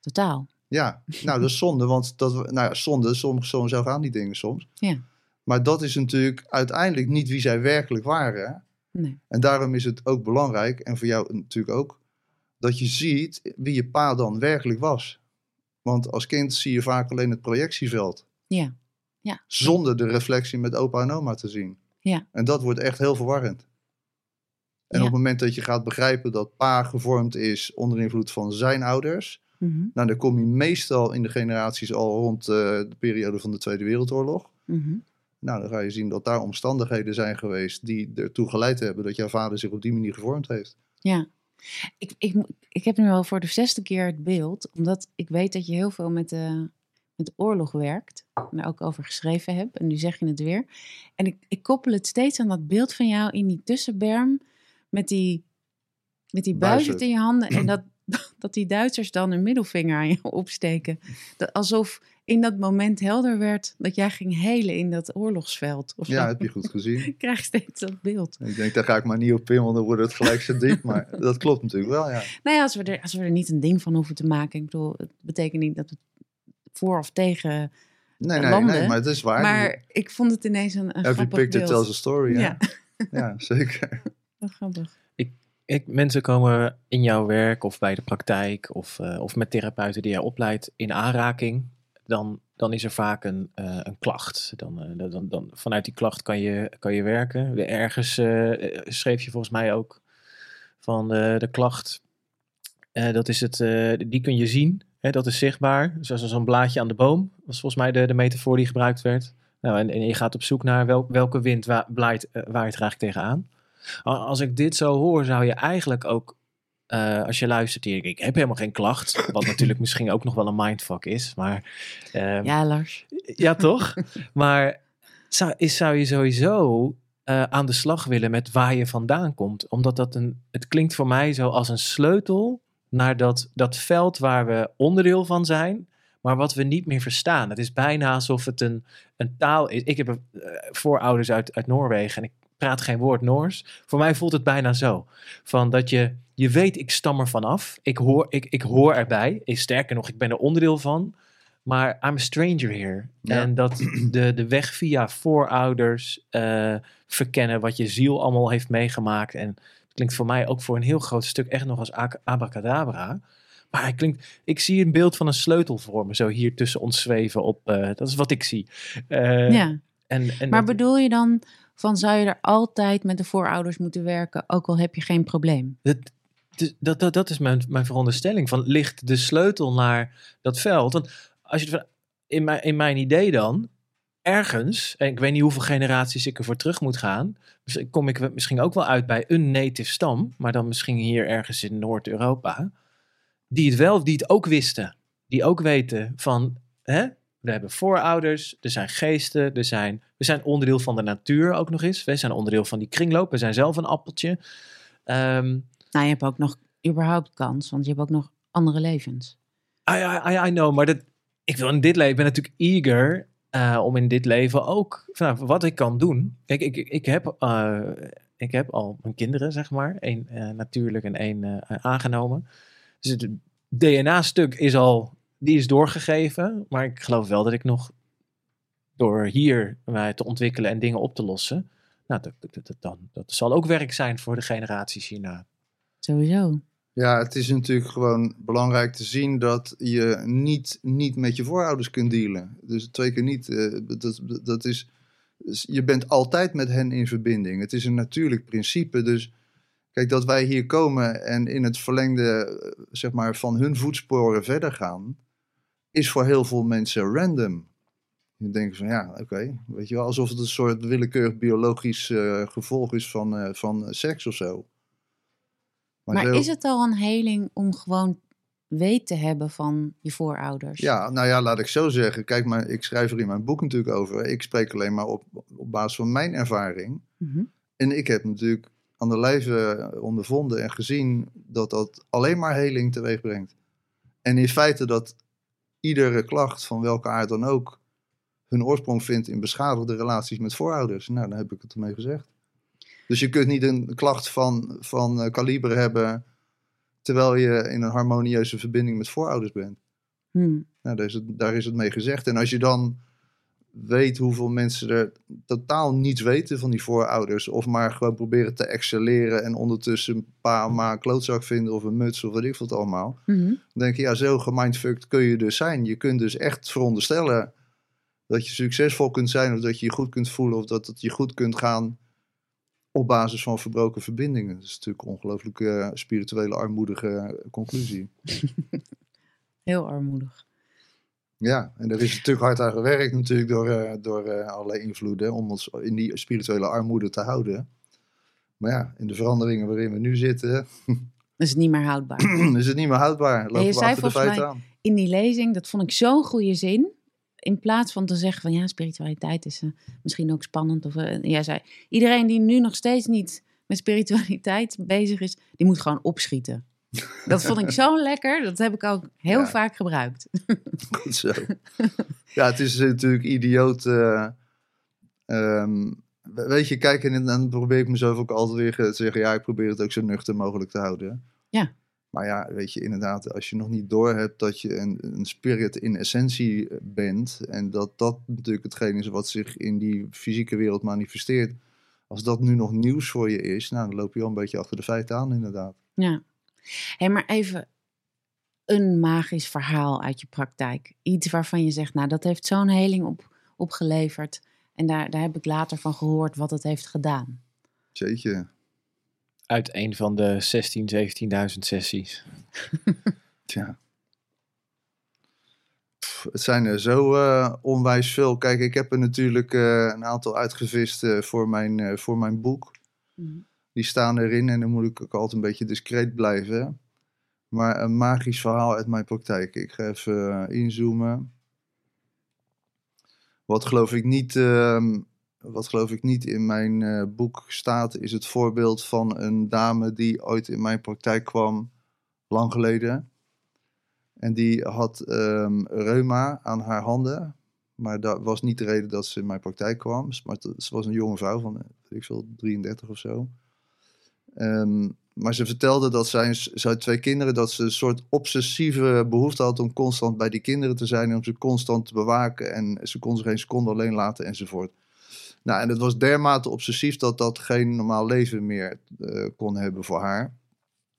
Totaal. Ja, nou dat is zonde, want dat, nou ja, zonde, soms, zo zo gaan die dingen soms. Ja. Maar dat is natuurlijk uiteindelijk niet wie zij werkelijk waren. Nee. En daarom is het ook belangrijk, en voor jou natuurlijk ook, dat je ziet wie je pa dan werkelijk was. Want als kind zie je vaak alleen het projectieveld, Ja. Ja. zonder de reflectie met opa en oma te zien. Ja. En dat wordt echt heel verwarrend. En Ja. op het moment dat je gaat begrijpen dat pa gevormd is onder invloed van zijn ouders, Mhm. nou dan kom je meestal in de generaties al rond eh, de periode van de Tweede Wereldoorlog. Mhm. Nou, dan ga je zien dat daar omstandigheden zijn geweest die ertoe geleid hebben dat jouw vader zich op die manier gevormd heeft. Ja. Ik, ik, ik heb nu al voor de zesde keer het beeld, omdat ik weet dat je heel veel met de, met de oorlog werkt. En daar ook over geschreven hebt. En nu zeg je het weer. En ik, ik koppel het steeds aan dat beeld van jou in die tussenberm. Met die, met die Buizerd. in je handen. En dat, dat die Duitsers dan een middelvinger aan je opsteken. Dat, alsof in dat moment helder werd dat jij ging helen in dat oorlogsveld. Of Ja, zo. heb je goed gezien. Ik krijg steeds dat beeld. Ik denk, daar ga ik maar niet op in, want dan wordt het gelijk zo diep. Maar dat klopt natuurlijk wel, ja. Nou ja, als we, er, als we er niet een ding van hoeven te maken. Ik bedoel, het betekent niet dat we voor of tegen. Nee, nee, Landen, nee, maar het is waar. Maar ik vond het ineens een, een Every grappig picture beeld. tells a story, hè? Ja, Ja, zeker. wat grappig. Ik, mensen komen in jouw werk of bij de praktijk of, eh, of met therapeuten die jij opleidt in aanraking. Dan dan is er vaak een, eh, een klacht. Dan, eh, dan, dan, vanuit die klacht kan je, kan je werken. Ergens eh, schreef je volgens mij ook van de, klacht. dat is het, die kun je zien. Hè, dat is zichtbaar. Zoals zo'n blaadje aan de boom. Was volgens mij de, de metafoor die gebruikt werd. Nou, en, je gaat op zoek naar wel, welke wind wa blaait, waait er eigenlijk tegenaan. Als ik dit zo hoor, zou je eigenlijk ook, eh, als je luistert hier, ik heb helemaal geen klacht. Wat natuurlijk misschien ook nog wel een mindfuck is. Maar ehm, Ja, Lars. ja, toch? maar zou, is, zou je sowieso eh, aan de slag willen met waar je vandaan komt? Omdat dat een, het klinkt voor mij zo als een sleutel naar dat, dat veld waar we onderdeel van zijn, maar wat we niet meer verstaan. Het is bijna alsof het een, een taal is. Ik heb eh, voorouders uit, uit Noorwegen en ik praat geen woord Noors. Voor mij voelt het bijna zo. Van dat je, je weet, ik stam er vanaf. Ik hoor, ik, ik hoor erbij. Sterker nog, ik ben er onderdeel van. Maar I'm a stranger here. Ja. En dat de, de weg via voorouders eh, verkennen wat je ziel allemaal heeft meegemaakt. En het klinkt voor mij ook voor een heel groot stuk echt nog als ac- abracadabra. Maar hij klinkt, ik zie een beeld van een sleutel voor me, zo hier tussen ons zweven op. eh, dat is wat ik zie. Eh, ja. en, en Maar dat- bedoel je dan van zou je er altijd met de voorouders moeten werken, ook al heb je geen probleem? Dat, dat, dat is mijn, mijn veronderstelling. Van, ligt de sleutel naar dat veld? Want als je in, mijn, in mijn idee dan, ergens, en ik weet niet hoeveel generaties ik ervoor terug moet gaan, dus kom ik misschien ook wel uit bij een native stam, maar dan misschien hier ergens in Noord-Europa, die het wel, die het ook wisten. Die ook weten van, hè, we hebben voorouders, er zijn geesten, er zijn, we zijn onderdeel van de natuur ook nog eens. We zijn onderdeel van die kringloop, we zijn zelf een appeltje. Ehm, Nou, je hebt ook nog überhaupt kans, want je hebt ook nog andere levens. I, I, I- know, maar dat, ik wil in dit leven, ik ben natuurlijk eager eh, om in dit leven ook, nou, wat ik kan doen. Kijk, ik, ik, heb, eh, ik heb al mijn kinderen, zeg maar, één eh, natuurlijk en één aangenomen. Dus het DNA-stuk is al, die is doorgegeven, maar ik geloof wel dat ik nog door hier mij te ontwikkelen en dingen op te lossen, nou, dat, dat, dat, dan, dat zal ook werk zijn voor de generaties hierna. Sowieso. Ja, het is natuurlijk gewoon belangrijk te zien dat je niet, niet met je voorouders kunt dealen. Dus twee keer niet. eh, dat, dat is, dus je bent altijd met hen in verbinding. Het is een natuurlijk principe. Dus kijk, dat wij hier komen en in het verlengde eh, zeg maar, van hun voetsporen verder gaan, is voor heel veel mensen random. Je denkt van ja, oké, weet je wel, alsof het een soort willekeurig biologisch eh, gevolg is van, van seks of zo. Maar is het al een heling om gewoon weet te hebben van je voorouders? Ja, nou ja, laat ik zo zeggen. Kijk, maar ik schrijf er in mijn boek natuurlijk over. Ik spreek alleen maar op, op basis van mijn ervaring. Mhm. En ik heb natuurlijk aan de lijve ondervonden en gezien dat dat alleen maar heling teweeg brengt. En in feite dat iedere klacht van welke aard dan ook hun oorsprong vindt in beschadigde relaties met voorouders. Nou, dan heb ik het ermee gezegd. Dus je kunt niet een klacht van, van eh, kaliber hebben terwijl je in een harmonieuze verbinding met voorouders bent. Nou, daar is, het, daar is het mee gezegd. En als je dan weet hoeveel mensen er totaal niets weten van die voorouders, of maar gewoon proberen te excelleren en ondertussen een pa, ma, een klootzak vinden of een muts of weet ik wat allemaal, Mhm. dan denk je, ja, zo gemindfucked kun je dus zijn. Je kunt dus echt veronderstellen dat je succesvol kunt zijn, of dat je je goed kunt voelen, of dat het je goed kunt gaan op basis van verbroken verbindingen. Dat is natuurlijk een ongelooflijk eh, spirituele armoedige conclusie. Heel armoedig. Ja, en er is natuurlijk hard aan gewerkt natuurlijk door, eh, door eh, allerlei invloeden om ons in die spirituele armoede te houden. Maar ja, in de veranderingen waarin we nu zitten, is niet meer houdbaar. is het niet meer houdbaar. Lopen je we zei volgens mij- aan. In die lezing, dat vond ik zo'n goede zin. In plaats van te zeggen van ja, spiritualiteit is eh, misschien ook spannend. Of, eh, jij zei, iedereen die nu nog steeds niet met spiritualiteit bezig is, die moet gewoon opschieten. Dat vond ik zo lekker. Dat heb ik ook heel Ja. vaak gebruikt. Goed zo. ja, het is natuurlijk idioot. eh, ehm, weet je, kijk, en dan probeer ik mezelf ook altijd weer te zeggen, ja, ik probeer het ook zo nuchter mogelijk te houden. Ja. Maar ja, weet je, inderdaad, als je nog niet doorhebt dat je een, een spirit in essentie bent en dat dat natuurlijk hetgeen is wat zich in die fysieke wereld manifesteert, als dat nu nog nieuws voor je is, nou, dan loop je al een beetje achter de feiten aan, inderdaad. Ja. Hé, maar even. een magisch verhaal uit je praktijk? Iets waarvan je zegt, nou, dat heeft zo'n heling op, opgeleverd. En daar, daar heb ik later van gehoord wat het heeft gedaan. Jeetje. Uit een van de 16, 17.000 sessies. Tja. Pff, het zijn er zo eh, onwijs veel. Kijk, ik heb er natuurlijk eh, een aantal uitgevist eh, voor, mijn, eh, voor mijn boek. Die staan erin en dan moet ik ook altijd een beetje discreet blijven. Maar een magisch verhaal uit mijn praktijk. Ik ga even inzoomen. Wat geloof ik niet, ehm, wat geloof ik niet in mijn eh, boek staat, is het voorbeeld van een dame die ooit in mijn praktijk kwam, lang geleden. En die had ehm, reuma aan haar handen. Maar dat was niet de reden dat ze in mijn praktijk kwam. Maar ze was een jonge vrouw van, eh, ik veel, 33 of zo. Ehm, maar ze vertelde dat zij, ze had twee kinderen, dat ze een soort obsessieve behoefte had om constant bij die kinderen te zijn en om ze constant te bewaken. En ze kon ze geen seconde alleen laten enzovoort. Nou, en het was dermate obsessief dat dat geen normaal leven meer eh, kon hebben voor haar.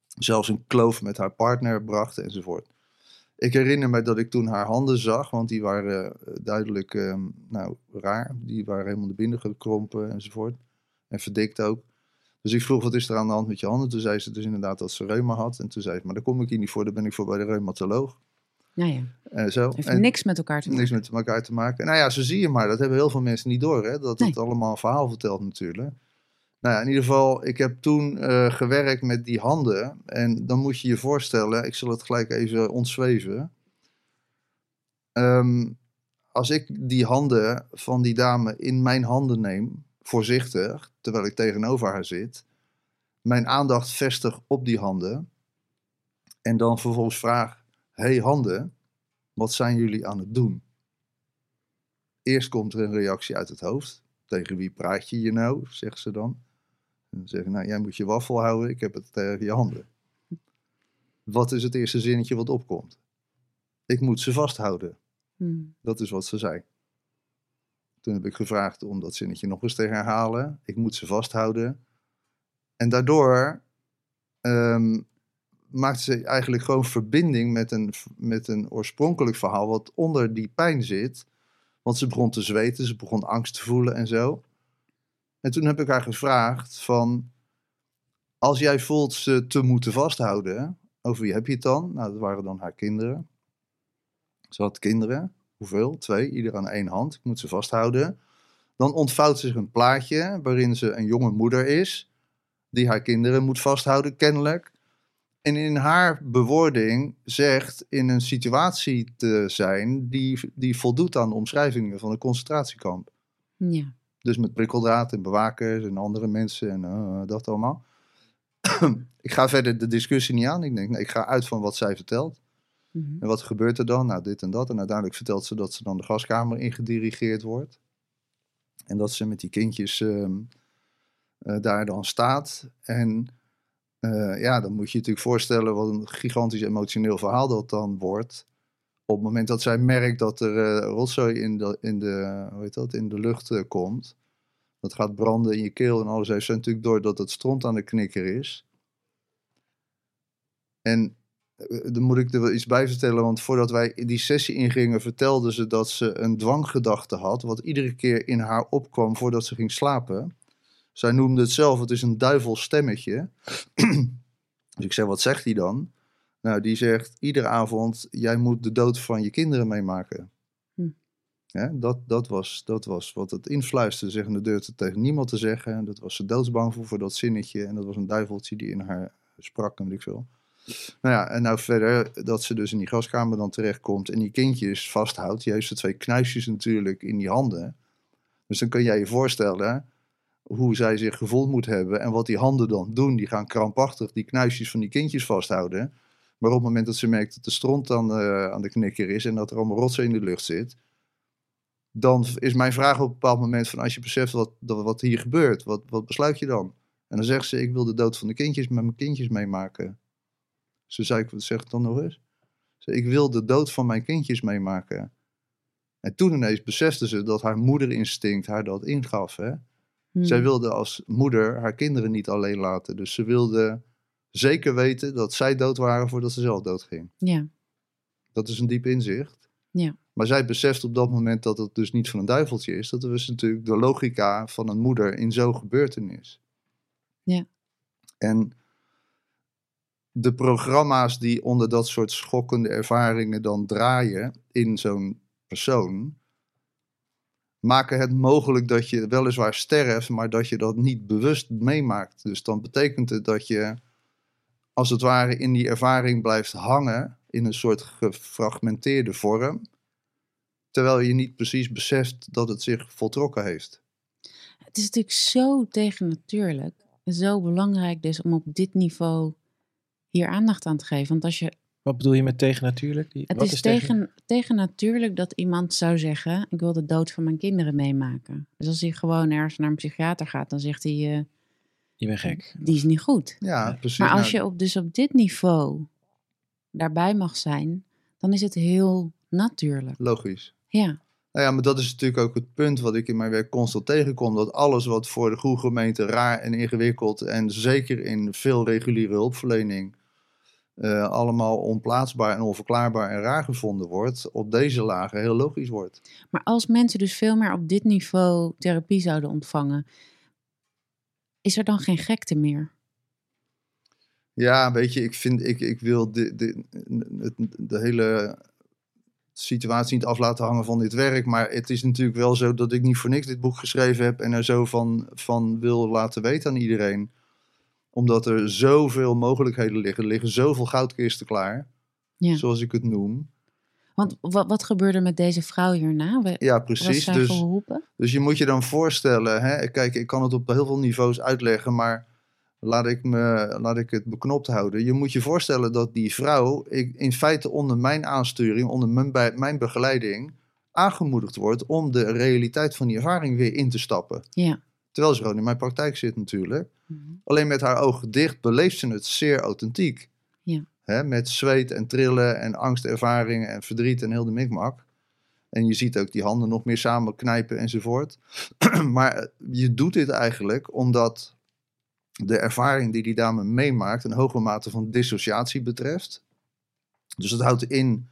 Zelfs een kloof met haar partner bracht enzovoort. Ik herinner me dat ik toen haar handen zag, want die waren eh, duidelijk ehm, nou, raar. Die waren helemaal naar binnen gekrompen enzovoort. En verdikt ook. Dus ik vroeg, wat is er aan de hand met je handen? Toen zei ze dus inderdaad dat ze reuma had. En toen zei ze, maar daar kom ik hier niet voor, daar ben ik voor bij de reumatoloog. Nou ja, En zo. heeft En- niks met elkaar te maken. niks met elkaar te maken. Nou ja, zo zie je maar. Dat hebben heel veel mensen niet door. Hè? Dat het allemaal een verhaal vertelt natuurlijk. Nou ja, in ieder geval, ik heb toen eh, gewerkt met die handen. En dan moet je je voorstellen, ik zal het gelijk even ontzweven. Ehm, als ik die handen van die dame in mijn handen neem, voorzichtig, terwijl ik tegenover haar zit, mijn aandacht vestig op die handen. En dan vervolgens vraag, hey handen, wat zijn jullie aan het doen? Eerst komt er een reactie uit het hoofd. Tegen wie praat je je nou, zegt ze dan. En dan zeggen, nou, jij moet je waffel houden, ik heb het tegen je handen. Wat is het eerste zinnetje wat opkomt? Ik moet ze vasthouden. Hmm. Dat is wat ze zei. Toen heb ik gevraagd om dat zinnetje nog eens te herhalen. Ik moet ze vasthouden. En daardoor ehm, maakte ze eigenlijk gewoon verbinding met een, met een oorspronkelijk verhaal wat onder die pijn zit. Want ze begon te zweten, ze begon angst te voelen en zo. En toen heb ik haar gevraagd van, als jij voelt ze te moeten vasthouden, over wie heb je het dan? Nou, dat waren dan haar kinderen. Ze had kinderen. Hoeveel? Twee, ieder aan één hand. Ik moet ze vasthouden. Dan ontvouwt zich een plaatje waarin ze een jonge moeder is, die haar kinderen moet vasthouden, kennelijk. En in haar bewoording zegt in een situatie te zijn die, die voldoet aan de omschrijvingen van een concentratiekamp. Ja. Dus met prikkeldraad en bewakers en andere mensen en eh, dat allemaal. ik ga verder de discussie niet aan. Ik denk, nee, ik ga uit van wat zij vertelt. Mhm. En wat gebeurt er dan? Nou, dit en dat. En uiteindelijk vertelt ze dat ze dan de gaskamer ingedirigeerd wordt. En dat ze met die kindjes ehm, eh, daar dan staat. En eh, ja, dan moet je je natuurlijk voorstellen wat een gigantisch emotioneel verhaal dat dan wordt. Op het moment dat zij merkt dat er eh rotzooi in de, in, de, hoe heet dat, in de lucht eh, komt. Dat gaat branden in je keel en alles. Heeft natuurlijk door dat het stront aan de knikker is. En dan moet ik er wel iets bij vertellen, want voordat wij die sessie ingingen, vertelde ze dat ze een dwanggedachte had, wat iedere keer in haar opkwam voordat ze ging slapen. Zij noemde het zelf, het is een duivels stemmetje. dus ik zei, wat zegt hij dan? Nou, die zegt iedere avond, jij moet de dood van je kinderen meemaken. Hm. Ja, dat, dat, was, dat was wat het influisterde, zeggen de deur tegen niemand te zeggen. Dat was ze doodsbang voor, voor dat zinnetje. En dat was een duiveltje die in haar sprak, en weet ik veel. Nou ja, en nou verder dat ze dus in die gaskamer dan terechtkomt en die kindjes vasthoudt. Die heeft ze twee knuisjes natuurlijk in die handen. Dus dan kun jij je voorstellen hoe zij zich gevoeld moet hebben en wat die handen dan doen. Die gaan krampachtig die knuisjes van die kindjes vasthouden. Maar op het moment dat ze merkt dat de stront dan eh, aan de knikker is en dat er allemaal rotzooi in de lucht zit, dan is mijn vraag op een bepaald moment van als je beseft wat, wat hier gebeurt, wat, wat besluit je dan? En dan zegt ze, ik wil de dood van de kindjes met mijn kindjes meemaken. Ze zei, zeg dan nog eens. Ze, ik wil de dood van mijn kindjes meemaken. En toen ineens besefte ze dat haar moederinstinct haar dat ingaf. Hè? Hmm. Zij wilde als moeder haar kinderen niet alleen laten. Dus ze wilde zeker weten dat zij dood waren voordat ze zelf dood ging. Ja. Dat is een diep inzicht. Ja. Maar zij beseft op dat moment dat het dus niet van een duiveltje is. Dat was natuurlijk de logica van een moeder in zo'n gebeurtenis. Ja. En de programma's die onder dat soort schokkende ervaringen dan draaien in zo'n persoon, maken het mogelijk dat je weliswaar sterft, maar dat je dat niet bewust meemaakt. Dus dan betekent het dat je als het ware in die ervaring blijft hangen in een soort gefragmenteerde vorm, terwijl je niet precies beseft dat het zich voltrokken heeft. Het is natuurlijk zo tegennatuurlijk. en Zo belangrijk dus om op dit niveau hier aandacht aan te geven. Want als je Wat bedoel je met tegen natuurlijk? Die, Het wat is, tegen, tegen natuurlijk dat iemand zou zeggen: Ik wil de dood van mijn kinderen meemaken. Dus als hij gewoon ergens naar een psychiater gaat, dan zegt hij: eh, Je bent gek. Die is niet goed. Ja, precies. Maar als Nou, je op, dus op dit niveau daarbij mag zijn, dan is het heel natuurlijk. Logisch. Ja, Nou ja, maar dat is natuurlijk ook het punt wat ik in mijn werk constant tegenkom. Dat alles wat voor de goede gemeente raar en ingewikkeld en zeker in veel reguliere hulpverlening eh, allemaal onplaatsbaar en onverklaarbaar en raar gevonden wordt, op deze lagen heel logisch wordt. maar als mensen dus veel meer op dit niveau therapie zouden ontvangen, is er dan geen gekte meer? Ja, weet je, ik vind, ik, ik wil de, de, de, de hele situatie niet af laten hangen van dit werk. Maar het is natuurlijk wel zo dat ik niet voor niks dit boek geschreven heb en er zo van, van wil laten weten aan iedereen. Omdat er zoveel mogelijkheden liggen. Er liggen zoveel goudkisten klaar, Ja. zoals ik het noem. Want wat, wat gebeurde met deze vrouw hierna? We- Ja, precies. Dus, dus je moet je dan voorstellen, hè? kijk, ik kan het op heel veel niveaus uitleggen, maar laat ik, me, laat ik het beknopt houden. Je moet je voorstellen dat die vrouw ik, in feite onder mijn aansturing, onder mijn, bij, mijn begeleiding, aangemoedigd wordt om de realiteit van die ervaring weer in te stappen. Ja. Terwijl ze gewoon in mijn praktijk zit natuurlijk. Mhm. Alleen met haar ogen dicht beleeft ze het zeer authentiek. Ja. Hè, met zweet en trillen en angstervaringen en verdriet en heel de mikmak. En je ziet ook die handen nog meer samen knijpen enzovoort. maar je doet dit eigenlijk omdat de ervaring die die dame meemaakt een hoge mate van dissociatie betreft. Dus dat houdt in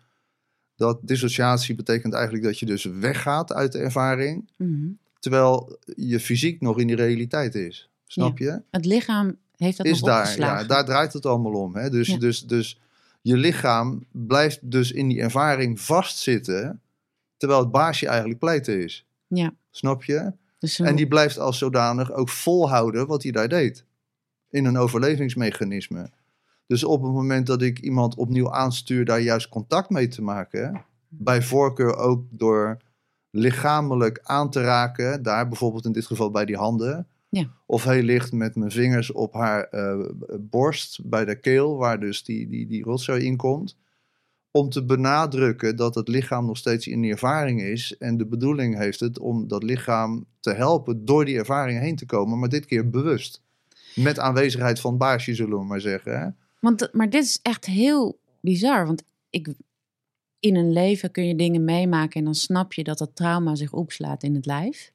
dat dissociatie betekent eigenlijk dat je dus weggaat uit de ervaring, Mhm. Terwijl je fysiek nog in die realiteit is. Snap je? Het lichaam heeft dat is nog daar, opgeslagen. ja, daar draait het allemaal om. Hè? Dus, Ja. dus, dus je lichaam blijft dus in die ervaring vastzitten, terwijl het baasje eigenlijk pleiten is. Ja. Snap je? Dus En die blijft als zodanig ook volhouden wat hij daar deed. In een overlevingsmechanisme. Dus op het moment dat ik iemand opnieuw aanstuur daar juist contact mee te maken, bij voorkeur ook door lichamelijk aan te raken, daar bijvoorbeeld in dit geval bij die handen, Ja. of heel licht met mijn vingers op haar eh, borst, bij de keel, waar dus die, die, die rotzooi in komt, om te benadrukken dat het lichaam nog steeds in die ervaring is en de bedoeling heeft het om dat lichaam te helpen door die ervaring heen te komen, maar dit keer bewust. Met aanwezigheid van baasje, zullen we maar zeggen. Hè? Want, maar dit is echt heel bizar. Want ik, in een leven kun je dingen meemaken en dan snap je dat dat trauma zich opslaat in het lijf.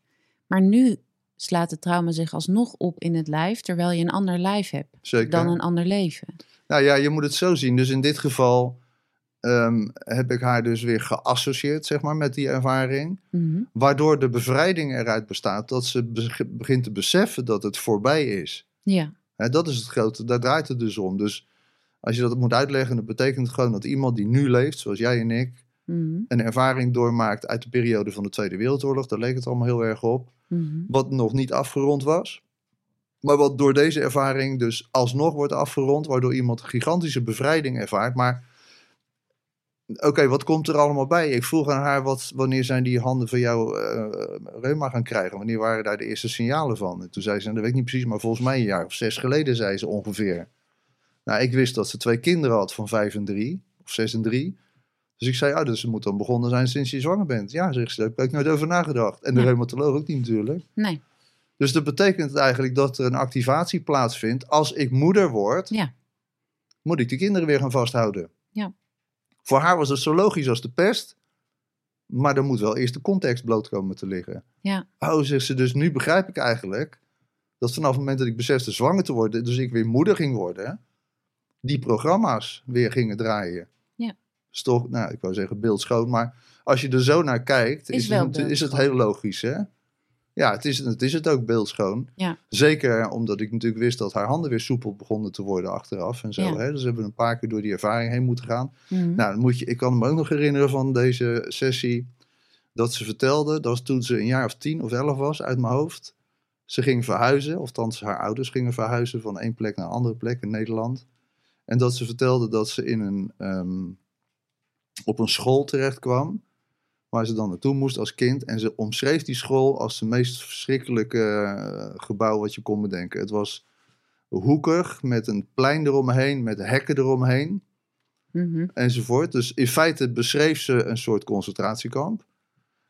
Maar nu slaat het trauma zich alsnog op in het lijf, terwijl je een ander lijf hebt Zeker. dan een ander leven. Nou ja, je moet het zo zien. Dus in dit geval ehm, heb ik haar dus weer geassocieerd, zeg maar, met die ervaring. Mhm. Waardoor de bevrijding eruit bestaat dat ze be- begint te beseffen dat het voorbij is. Ja, Hè, dat is het grote, daar draait het dus om. Dus als je dat moet uitleggen, dan betekent gewoon dat iemand die nu leeft, zoals jij en ik, Mhm. een ervaring doormaakt uit de periode van de Tweede Wereldoorlog. Daar leek het allemaal heel erg op. Mhm. Wat nog niet afgerond was. Maar wat door deze ervaring dus alsnog wordt afgerond, waardoor iemand een gigantische bevrijding ervaart. Maar oké, wat komt er allemaal bij? Ik vroeg aan haar, wat, wanneer zijn die handen van jou eh reuma gaan krijgen? Wanneer waren daar de eerste signalen van? En toen zei ze, nou, dat weet ik niet precies, maar volgens mij een jaar of zes geleden, zei ze ongeveer. Nou, ik wist dat ze twee kinderen had van vijf en drie, of zes en drie. Dus ik zei, ah, dus ze moet dan begonnen zijn sinds je zwanger bent. Ja, zegt ze, daar heb ik nooit over nagedacht. En de reumatoloog ook niet natuurlijk. Nee, Dus dat betekent eigenlijk dat er een activatie plaatsvindt. Als ik moeder word, Ja. moet ik de kinderen weer gaan vasthouden. Ja. Voor haar was het zo logisch als de pest. Maar dan moet wel eerst de context bloot komen te liggen. Ja. Oh, zegt ze, dus nu begrijp ik eigenlijk dat vanaf het moment dat ik besefte zwanger te worden, dus ik weer moeder ging worden, die programma's weer gingen draaien. Ja. is toch, nou, ik wou zeggen beeldschoon, maar als je er zo naar kijkt, Is het, is het heel logisch, hè? Ja, het is, het is het ook beeldschoon. Ja. Zeker omdat ik natuurlijk wist dat haar handen weer soepel begonnen te worden achteraf en zo. Ja. Hè? Dus we hebben een paar keer door die ervaring heen moeten gaan. Mhm. Nou, dan moet je, ik kan me ook nog herinneren van deze sessie. Dat ze vertelde, dat was toen ze een jaar of tien of elf was, uit mijn hoofd. Ze ging verhuizen, of althans haar ouders gingen verhuizen van één plek naar een andere plek in Nederland. En dat ze vertelde dat ze in een, ehm, op een school terecht kwam. Waar ze dan naartoe moest als kind. En ze omschreef die school als het meest verschrikkelijke eh, gebouw wat je kon bedenken. Het was hoekig, met een plein eromheen, met hekken eromheen Mhm. enzovoort. Dus in feite beschreef ze een soort concentratiekamp.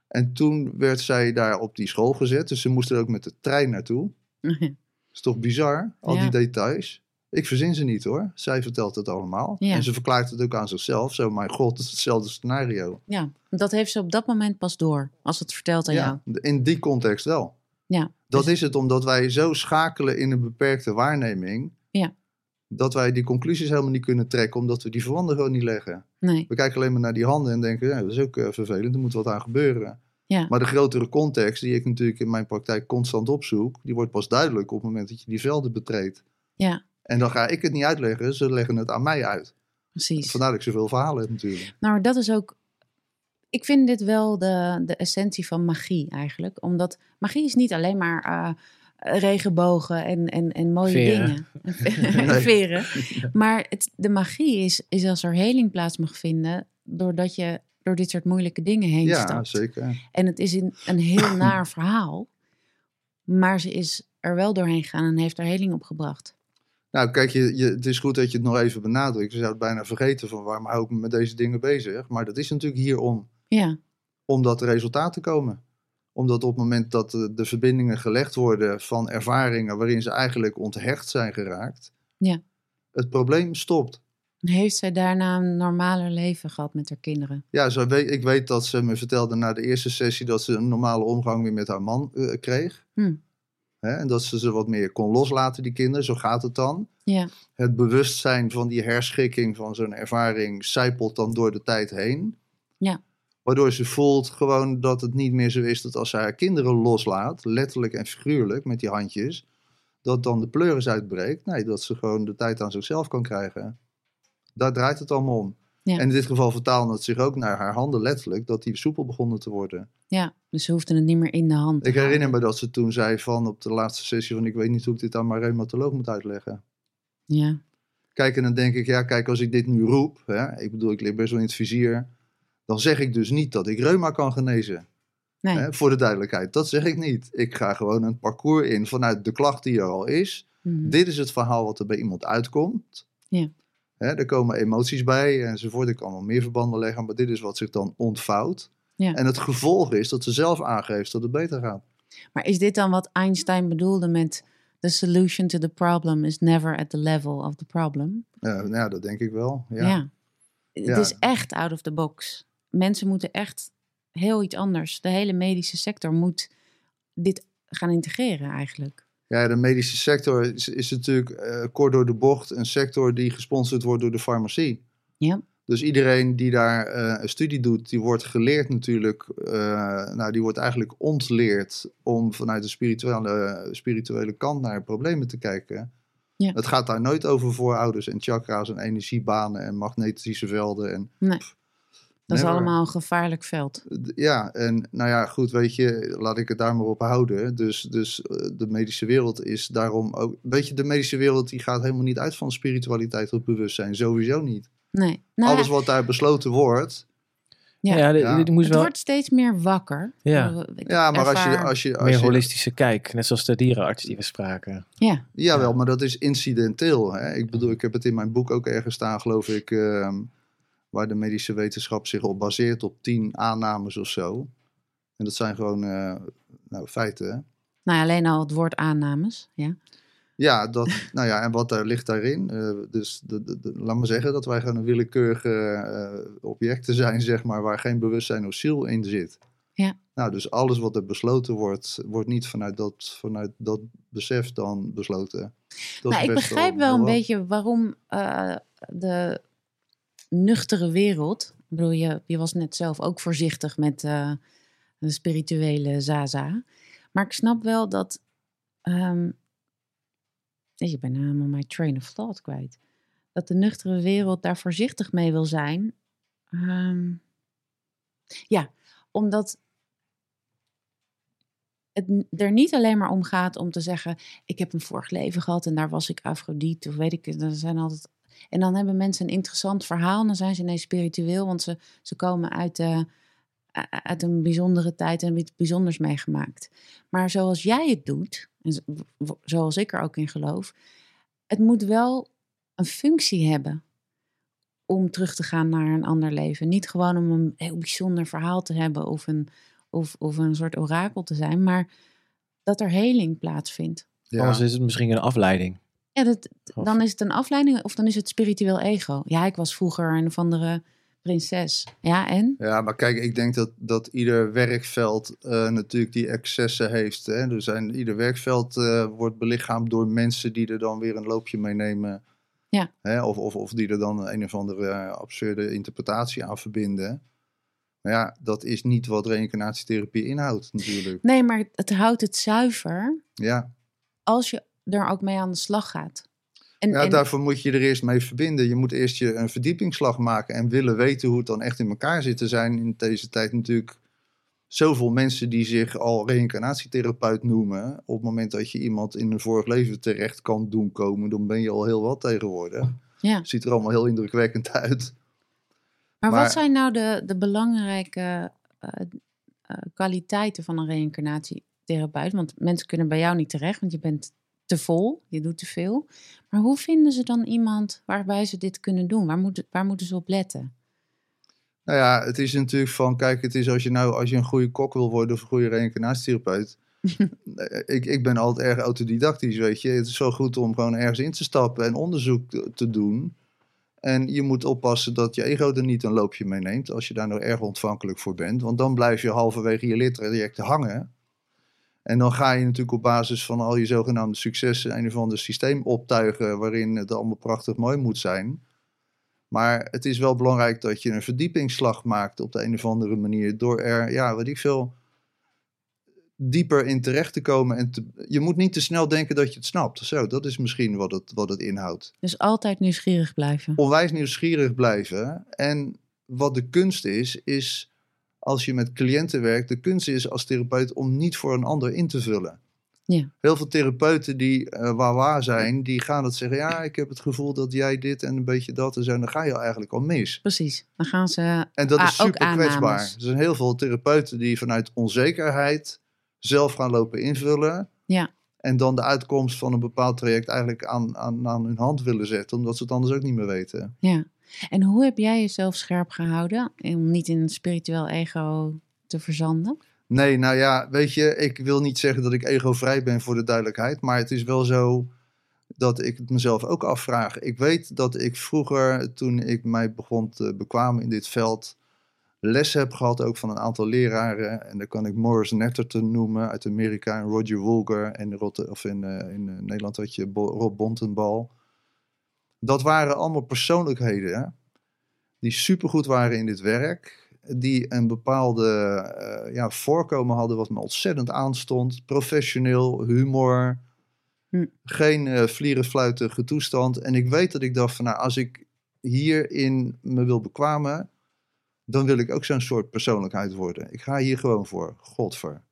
En toen werd zij daar op die school gezet. Dus ze moest er ook met de trein naartoe. is toch bizar, al Ja. die details. Ik verzin ze niet hoor. Zij vertelt het allemaal. Ja. En ze verklaart het ook aan zichzelf. Zo, mijn god, het is hetzelfde scenario. ja, dat heeft ze op dat moment pas door. Als het vertelt aan jou. Ja, in die context wel. Ja. Dat Dus- is het omdat wij zo schakelen in een beperkte waarneming. Ja. Dat wij die conclusies helemaal niet kunnen trekken, omdat we die verbanden gewoon niet leggen. Nee. We kijken alleen maar naar die handen en denken, ja, dat is ook eh, vervelend, er moet wat aan gebeuren. Ja. Maar de grotere context, die ik natuurlijk in mijn praktijk constant opzoek, die wordt pas duidelijk op het moment dat je die velden betreedt. Ja, En dan ga ik het niet uitleggen, ze leggen het aan mij uit. precies. Vandaar dat ik zoveel verhalen heb natuurlijk. Nou, dat is ook. Ik vind dit wel de, de essentie van magie eigenlijk. Omdat magie is niet alleen maar eh, regenbogen en, en, en mooie Veren. dingen. En Nee. Veren. Maar het, de magie is, is als er heling plaats mag vinden. Doordat je door dit soort moeilijke dingen heen Ja, stapt. zeker. En het is een, een heel naar verhaal. Maar ze is er wel doorheen gegaan en heeft er heling op gebracht. Nou, kijk, je, je, het is goed dat je het nog even benadrukt. Je zou het bijna vergeten van waarom hou ik me met deze dingen bezig. Maar dat is natuurlijk hierom. Ja, om dat resultaat te komen. Omdat op het moment dat de, de verbindingen gelegd worden van ervaringen waarin ze eigenlijk onthecht zijn geraakt, Ja. het probleem stopt. heeft zij daarna een normaler leven gehad met haar kinderen? Ja, zo weet, ik weet dat ze me vertelde na de eerste sessie dat ze een normale omgang weer met haar man eh, kreeg. Hm. Hè, en dat ze ze wat meer kon loslaten, die kinderen. Zo gaat het dan. Ja, Het bewustzijn van die herschikking van zo'n ervaring zijpelt dan door de tijd heen. Ja. Waardoor ze voelt gewoon dat het niet meer zo is dat als zij haar kinderen loslaat, letterlijk en figuurlijk met die handjes, dat dan de pleuris uitbreekt. Nee, dat ze gewoon de tijd aan zichzelf kan krijgen. Daar draait het allemaal om. Ja. En in dit geval vertaalde het zich ook naar haar handen letterlijk, dat die soepel begonnen te worden. Ja, dus ze hoefden het niet meer in de hand Ik herinner me dat ze toen zei van op de laatste sessie van ik weet niet hoe ik dit aan mijn reumatoloog moet uitleggen. Ja, Kijk, en dan denk ik, ja, kijk, als ik dit nu roep, hè, ik bedoel, ik lig best wel in het vizier, dan zeg ik dus niet dat ik reuma kan genezen. nee. Hè, voor de duidelijkheid, dat zeg ik niet. Ik ga gewoon een parcours in vanuit de klacht die er al is. Mhm. Dit is het verhaal wat er bij iemand uitkomt. Ja. Hè, er komen emoties bij enzovoort. Ik kan wel meer verbanden leggen, maar dit is wat zich dan ontvouwt. Ja. En het gevolg is dat ze zelf aangeeft dat het beter gaat. Maar is dit dan wat Einstein bedoelde met the solution to the problem is never at the level of the problem? Ja, nou dat denk ik wel. Ja. Ja. Het is echt out of the box. Mensen moeten echt heel iets anders. De hele medische sector moet dit gaan integreren eigenlijk. Ja, de medische sector is, is natuurlijk eh, kort door de bocht een sector die gesponsord wordt door de farmacie. Ja. Dus iedereen die daar eh, een studie doet, die wordt geleerd natuurlijk, eh, nou die wordt eigenlijk ontleerd om vanuit de spirituele, spirituele kant naar problemen te kijken. Ja. Het gaat daar nooit over voorouders en chakra's en energiebanen en magnetische velden. En, Nee. Dat is allemaal een gevaarlijk veld. Ja, en nou ja, goed, weet je, laat ik het daar maar op houden. Dus, dus eh, de medische wereld is daarom ook. Weet je, de medische wereld die gaat helemaal niet uit van spiritualiteit of bewustzijn. Sowieso niet. Nee. Nou, Alles wat daar besloten wordt. Ja. Ja, dit, Ja. dit moest het wel wordt steeds meer wakker. Ja. Ja, maar als je. Als je, als meer je holistische kijk. Net zoals de dierenarts die we spraken. Ja, Jawel, maar dat is incidenteel. Hè? Ik bedoel, ik heb het in mijn boek ook ergens staan, geloof ik. ehm, waar de medische wetenschap zich op baseert op tien aannames of zo. En dat zijn gewoon eh, nou, feiten. Hè? nou ja, alleen al het woord aannames. Ja. Ja, dat, nou ja, en wat daar ligt daarin? Eh, dus de, de, de- laat maar zeggen dat wij gewoon een willekeurige eh, objecten zijn, zeg maar, waar geen bewustzijn of ziel in zit. Ja. Nou, dus alles wat er besloten wordt, wordt niet vanuit dat, vanuit dat besef dan besloten. Dat Nou, ik begrijp wel een beetje waarom eh, de nuchtere wereld. Ik bedoel, je, je was net zelf ook voorzichtig met uh, de spirituele Zaza. Maar ik snap wel dat. Um, je bent helemaal mijn train of thought kwijt. Dat de nuchtere wereld daar voorzichtig mee wil zijn. Um, ja, omdat het er niet alleen maar om gaat om te zeggen: ik heb een vorig leven gehad en daar was ik Afrodite of weet ik. Er zijn altijd en dan hebben mensen een interessant verhaal. Dan zijn ze ineens spiritueel, want ze, ze komen uit, de, uit een bijzondere tijd en iets bijzonders meegemaakt. Maar zoals jij het doet, en zoals ik er ook in geloof, het moet wel een functie hebben om terug te gaan naar een ander leven. Niet gewoon om een heel bijzonder verhaal te hebben of een, of, of een soort orakel te zijn, maar dat er heling plaatsvindt. Ja. Anders is het misschien een afleiding. Ja, dat, dan is het een afleiding of dan is het spiritueel ego. Ja, ik was vroeger een of andere prinses. Ja, en? Ja, maar kijk, ik denk dat, dat ieder werkveld uh, natuurlijk die excessen heeft. Hè? Er zijn, ieder werkveld uh, wordt belichaamd door mensen die er dan weer een loopje mee nemen. Ja. Hè? Of, of, of die er dan een of andere uh, absurde interpretatie aan verbinden. Maar ja, dat is niet wat reïncarnatietherapie inhoudt natuurlijk. Nee, maar het houdt het zuiver. Ja. Als je er ook mee aan de slag gaat. En, ja, daarvoor moet je er eerst mee verbinden. Je moet eerst je een verdiepingsslag maken en willen weten hoe het dan echt in elkaar zit. Er zijn in deze tijd natuurlijk zoveel mensen die zich al reïncarnatietherapeut noemen. Op het moment dat je iemand in een vorig leven terecht kan doen komen, dan ben je al heel wat tegenwoordig. Ja. Ziet er allemaal heel indrukwekkend uit. Maar, wat zijn nou de, de belangrijke uh, uh, kwaliteiten van een reïncarnatietherapeut? Want mensen kunnen bij jou niet terecht, want je bent te vol, je doet te veel. Maar hoe vinden ze dan iemand waarbij ze dit kunnen doen? Waar, moet, waar moeten ze op letten? Nou ja, het is natuurlijk van, kijk, het is als je nou, als je een goede kok wil worden of een goede reïncarnatietherapeut. ik, ik ben altijd erg autodidactisch, weet je. Het is zo goed om gewoon ergens in te stappen en onderzoek te doen. En je moet oppassen dat je ego er niet een loopje mee neemt als je daar nou erg ontvankelijk voor bent. Want dan blijf je halverwege je lidtraject hangen. En dan ga je natuurlijk op basis van al je zogenaamde successen een of ander systeem optuigen waarin het allemaal prachtig mooi moet zijn. Maar het is wel belangrijk dat je een verdiepingsslag maakt op de een of andere manier door er, ja, wat ik veel, dieper in terecht te komen. En je moet niet te snel denken dat je het snapt. Zo, dat is misschien wat het, wat het inhoudt. Dus altijd nieuwsgierig blijven. Onwijs nieuwsgierig blijven. En wat de kunst is, is als je met cliënten werkt, de kunst is als therapeut om niet voor een ander in te vullen. Ja. Heel veel therapeuten die uh, waar zijn, die gaan het zeggen. Ja, ik heb het gevoel dat jij dit en een beetje dat en zo. Dan ga je eigenlijk al mis. Precies. Dan gaan ze. En dat is super kwetsbaar. Er zijn heel veel therapeuten die vanuit onzekerheid zelf gaan lopen invullen. Ja. En dan de uitkomst van een bepaald traject eigenlijk aan, aan, aan hun hand willen zetten, omdat ze het anders ook niet meer weten. Ja. En hoe heb jij jezelf scherp gehouden om niet in een spiritueel ego te verzanden? Nee, nou ja, weet je, ik wil niet zeggen dat ik ego-vrij ben voor de duidelijkheid, maar het is wel zo dat ik het mezelf ook afvraag. Ik weet dat ik vroeger, toen ik mij begon te bekwamen in dit veld, les heb gehad ook van een aantal leraren. En daar kan ik Morris Netterton noemen uit Amerika en Roger Wolger. En of in, uh, in uh, Nederland had je Rob Bontenbal dat waren allemaal persoonlijkheden hè, die supergoed waren in dit werk. Die een bepaalde uh, ja, voorkomen hadden wat me ontzettend aanstond. Professioneel, humor, hm. geen uh, vlierenfluitige toestand. En ik weet dat ik dacht van nou, als ik hierin me wil bekwamen, dan wil ik ook zo'n soort persoonlijkheid worden. Ik ga hier gewoon voor. Godver.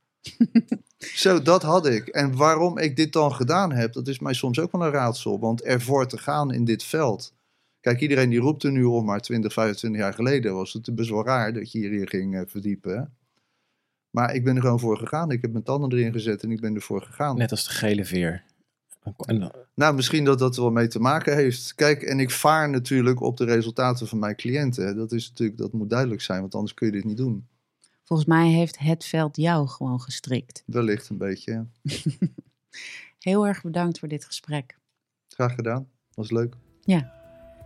Zo, dat had ik. En waarom ik dit dan gedaan heb, dat is mij soms ook wel een raadsel. Want ervoor te gaan in dit veld. Kijk, iedereen die roept er nu om, maar 20, 25 jaar geleden was het best wel raar dat je hierin ging uh, verdiepen. Maar ik ben er gewoon voor gegaan. Ik heb mijn tanden erin gezet en ik ben ervoor gegaan. Net als de gele veer. Nou, misschien dat dat er wel mee te maken heeft. Kijk, en ik vaar natuurlijk op de resultaten van mijn cliënten. Dat is natuurlijk, dat moet duidelijk zijn, want anders kun je dit niet doen. Volgens mij heeft het veld jou gewoon gestrikt. Wellicht een beetje, Heel erg bedankt voor dit gesprek. Graag gedaan. Was leuk. Ja.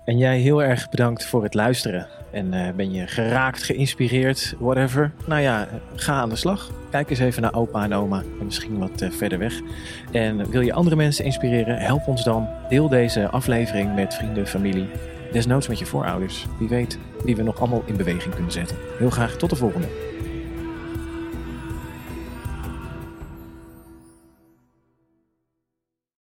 En jij heel erg bedankt voor het luisteren. En uh, ben je geraakt, geïnspireerd, whatever? Nou ja, ga aan de slag. Kijk eens even naar opa en oma en misschien wat uh, verder weg. En wil je andere mensen inspireren? Help ons dan. Deel deze aflevering met vrienden, familie. Desnoods met je voorouders. Wie weet wie we nog allemaal in beweging kunnen zetten. Heel graag tot de volgende.